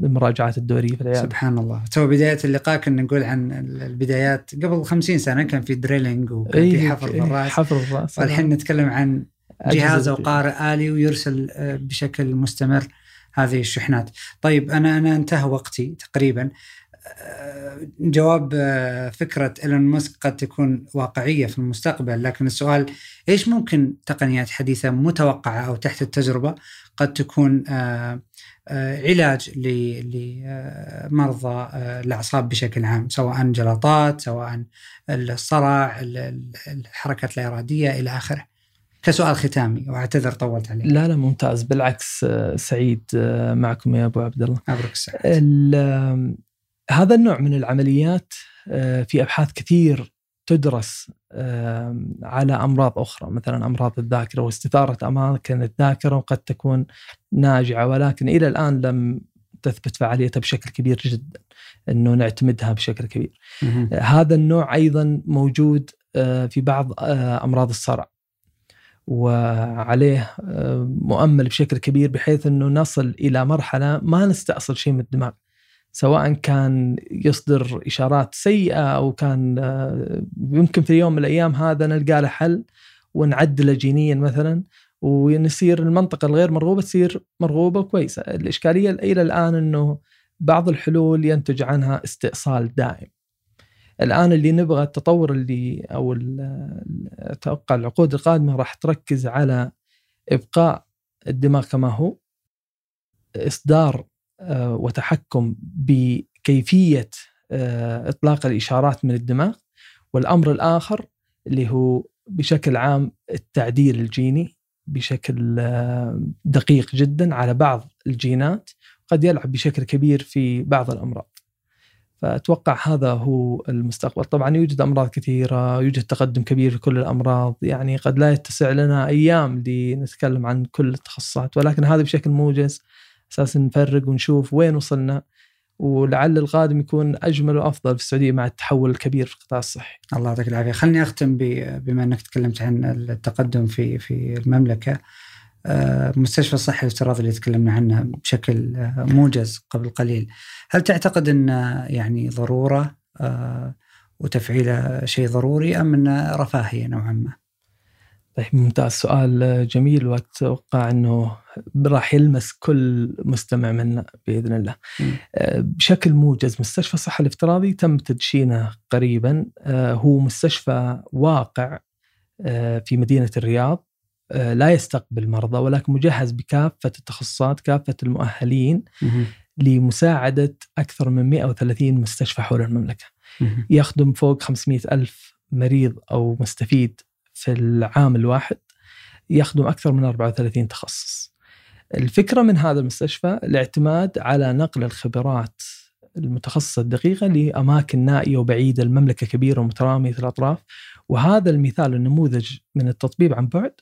المراجعات الدورية في العيادة. سبحان الله. تو بداية اللقاء كنا نقول عن ال- البدايات. قبل 50 سنة كان في drilling وكان في إيه، حفر إيه، بالرأس. حفر الراس والحين نتكلم عن جهاز أو قارئ آلي ويرسل آه، بشكل مستمر. هذه الشحنات. طيب أنا أنا انتهى وقتي تقريبا. آه، جواب آه، فكرة إيلون ماسك قد تكون واقعية في المستقبل لكن السؤال إيش ممكن تقنيات حديثة متوقعة أو تحت التجربة قد تكون آه، علاج لمرضى الأعصاب بشكل عام سواء جلطات سواء الصرع ال- ال- الحركات لا اراديه إلى آخره. كسؤال ختامي واعتذر طولت عليك. لا لا ممتاز بالعكس آه، سعيد آه، معكم يا أبو عبد الله. ال- هذا النوع من العمليات آه، في أبحاث كثير تدرس على أمراض أخرى مثلا أمراض الذاكرة واستثارة أماكن الذاكرة وقد تكون ناجعة ولكن إلى الآن لم تثبت فعاليتها بشكل كبير جدا إنه نعتمدها بشكل كبير. هذا النوع أيضا موجود في بعض أمراض الصرع وعليه آه، مؤمل بشكل كبير بحيث إنه نصل إلى مرحلة ما نستأصل شيء من الدماغ سواء كان يصدر إشارات سيئة أو كان آه، يمكن في يوم من الأيام هذا نلقى له حل ونعدله جينيا مثلا ونصير المنطقة الغير مرغوبة تصير مرغوبة وكويسة، الإشكالية إلى الآن إنه بعض الحلول ينتج عنها استئصال دائم. الآن اللي نبغى التطور اللي أو أتوقع العقود القادمة راح تركز على إبقاء الدماغ كما هو إصدار آه، وتحكم بكيفية آه، إطلاق الإشارات من الدماغ والأمر الآخر اللي هو بشكل عام التعديل الجيني بشكل آه، دقيق جدا على بعض الجينات قد يلعب بشكل كبير في بعض الأمراض. فأتوقع هذا هو المستقبل، طبعا يوجد أمراض كثيرة، يوجد تقدم كبير في كل الأمراض، يعني قد لا يتسع لنا أيام لنتكلم عن كل التخصصات، ولكن هذا بشكل موجز أساس نفرق ونشوف وين وصلنا ولعل القادم يكون أجمل وأفضل في السعودية مع التحول الكبير في القطاع الصحي. الله يعطيك العافية، خلني أختم بما أنك تكلمت عن التقدم في في المملكة. آه، مستشفى الصحي الافتراضي اللي تكلمنا عنه بشكل آه، موجز قبل قليل، هل تعتقد أن آه، يعني ضرورة آه، وتفعيله شيء ضروري أم انه رفاهيه نوعا ما؟ طيب ممتاز سؤال جميل وأتوقع أنه راح يلمس كل مستمع منا بإذن الله. بشكل موجز مستشفى الصحه الافتراضي تم تدشينه قريبا هو مستشفى واقع في مدينة الرياض لا يستقبل مرضى ولكن مجهز بكافة التخصصات كافة المؤهلين مهم. لمساعدة أكثر من 130 مستشفى حول المملكة. مهم. يخدم فوق 500 ألف مريض أو مستفيد في العام الواحد يخدم أكثر من 34 تخصص. الفكرة من هذا المستشفى الاعتماد على نقل الخبرات المتخصصة الدقيقة لأماكن نائية وبعيدة، المملكة كبيرة ومترامية الأطراف، وهذا المثال النموذج من التطبيب عن بعد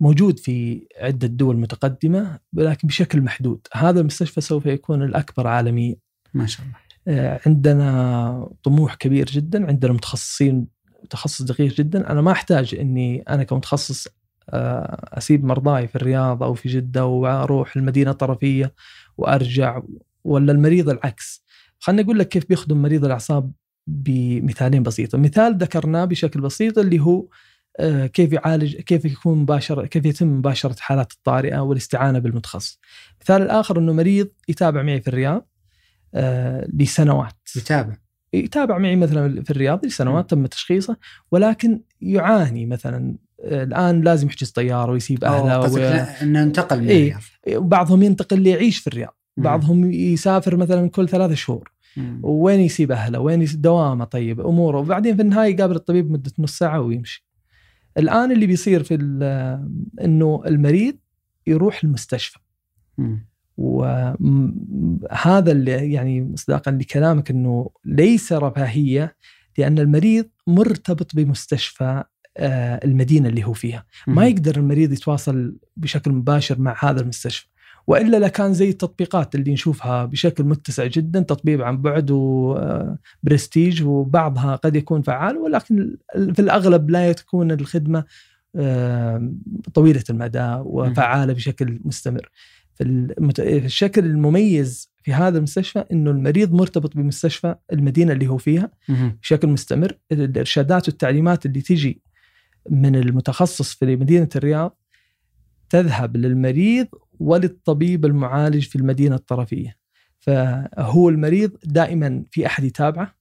موجود في عدة دول متقدمة ولكن بشكل محدود، هذا المستشفى سوف يكون الأكبر عالميا. ما شاء الله. آه، عندنا طموح كبير جدا، عندنا متخصصين تخصص دقيق جدا، أنا ما أحتاج إني أنا كمتخصص آه، أسيب مرضاي في الرياض أو في جدة وأروح المدينة الطرفية وأرجع ولا المريض العكس. خليني أقول لك كيف بيخدم مريض الأعصاب بمثالين بسيطة، مثال ذكرناه بشكل بسيط اللي هو كيف يعالج كيف يكون مباشرة كيف يتم مباشرة حالات الطارئة والاستعانة بالمتخصص. المثال الآخر أنه مريض يتابع معي في الرياض آه، لسنوات. يتابع. يتابع معي مثلا في الرياض لسنوات تم تشخيصه ولكن يعاني مثلا. آه، الآن لازم يحجز طيارة ويسيب أهله و... إنه انتقل من إيه؟ الرياض. بعضهم ينتقل ليعيش في الرياض. بعضهم يسافر مثلا كل ثلاثة شهور. وين يسيب أهله؟ وين دوامه طيب أموره. وبعدين في النهاية يقابل الطبيب مدة نص ساعة ويمشي. الآن اللي بيصير في إنه المريض يروح المستشفى مم. وهذا اللي يعني مصداقا لكلامك إنه ليس رفاهية لأن المريض مرتبط بمستشفى آه، المدينة اللي هو فيها، ما يقدر المريض يتواصل بشكل مباشر مع هذا المستشفى. وإلا لكان زي التطبيقات اللي نشوفها بشكل متسع جدا تطبيق عن بعد وبرستيج وبعضها قد يكون فعال ولكن في الأغلب لا تكون الخدمة طويلة المدى وفعالة بشكل مستمر. الشكل المميز في هذا المستشفى إنه المريض مرتبط بمستشفى المدينة اللي هو فيها بشكل مستمر الإرشادات والتعليمات اللي تجي من المتخصص في مدينة الرياض تذهب للمريض وللطبيب المعالج في المدينة الطرفية. فهو المريض دائما في أحد يتابعه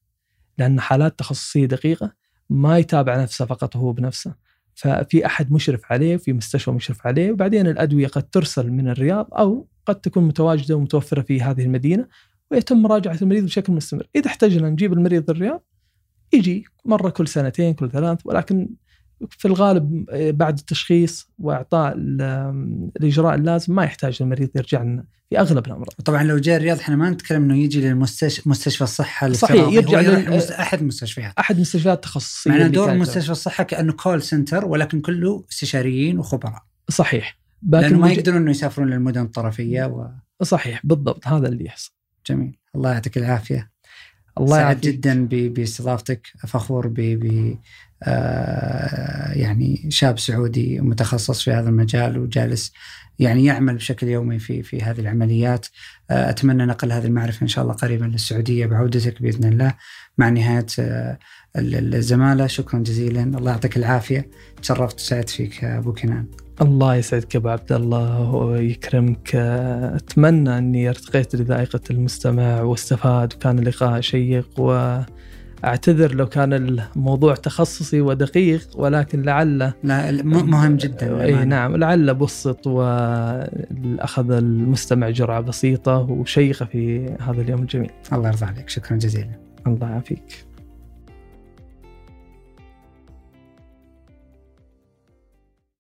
لأن حالات تخصصية دقيقة ما يتابع نفسه فقط هو بنفسه. ففي أحد مشرف عليه في مستشفى مشرف عليه وبعدين الأدوية قد ترسل من الرياض أو قد تكون متواجدة ومتوفرة في هذه المدينة ويتم مراجعة المريض بشكل مستمر، إذا احتجنا نجيب المريض الرياض يجي مرة كل سنتين كل ثلاث ولكن في الغالب بعد التشخيص وإعطاء الإجراء اللازم ما يحتاج المريض يرجع لنا في أغلب الأمراض. طبعا لو جاء الرياض إحنا ما نتكلم إنه يجي للمستشفى مستشفى الصحة صحيح يرجع لل... أحد المستشفيات أحد المستشفيات التخصصيه معنى دور مستشفى الصحة كأنه كول سنتر ولكن كله استشاريين وخبراء. صحيح. لأنه ما يقدرون إنه يسافرون للمدن الطرفية و... صحيح بالضبط هذا اللي يحصل. جميل الله يعطيك العافية. الله سعد جدا باستضافتك فخور ب آه، يعني شاب سعودي متخصص في هذا المجال وجالس يعني يعمل بشكل يومي في في هذه العمليات. آه، أتمنى نقل هذه المعرفة إن شاء الله قريبا للسعودية بعودتك بإذن الله. مع نهاية آه، الزمالة شكرا جزيلا. الله يعطيك العافية. تشرفت وسعدت فيك أبو كنان. الله يسعدك أبو عبد الله ويكرمك. أتمنى أني ارتقيت لذائقة المستمع واستفاد وكان اللقاء شيق و أعتذر لو كان الموضوع تخصصي ودقيق ولكن لعل لا مهم جدا اي نعم لعل بسط واخذ المستمع جرعة بسيطة وشيقه في هذا اليوم الجميل. الله يرضى عليك شكرا جزيلا. الله يعافيك.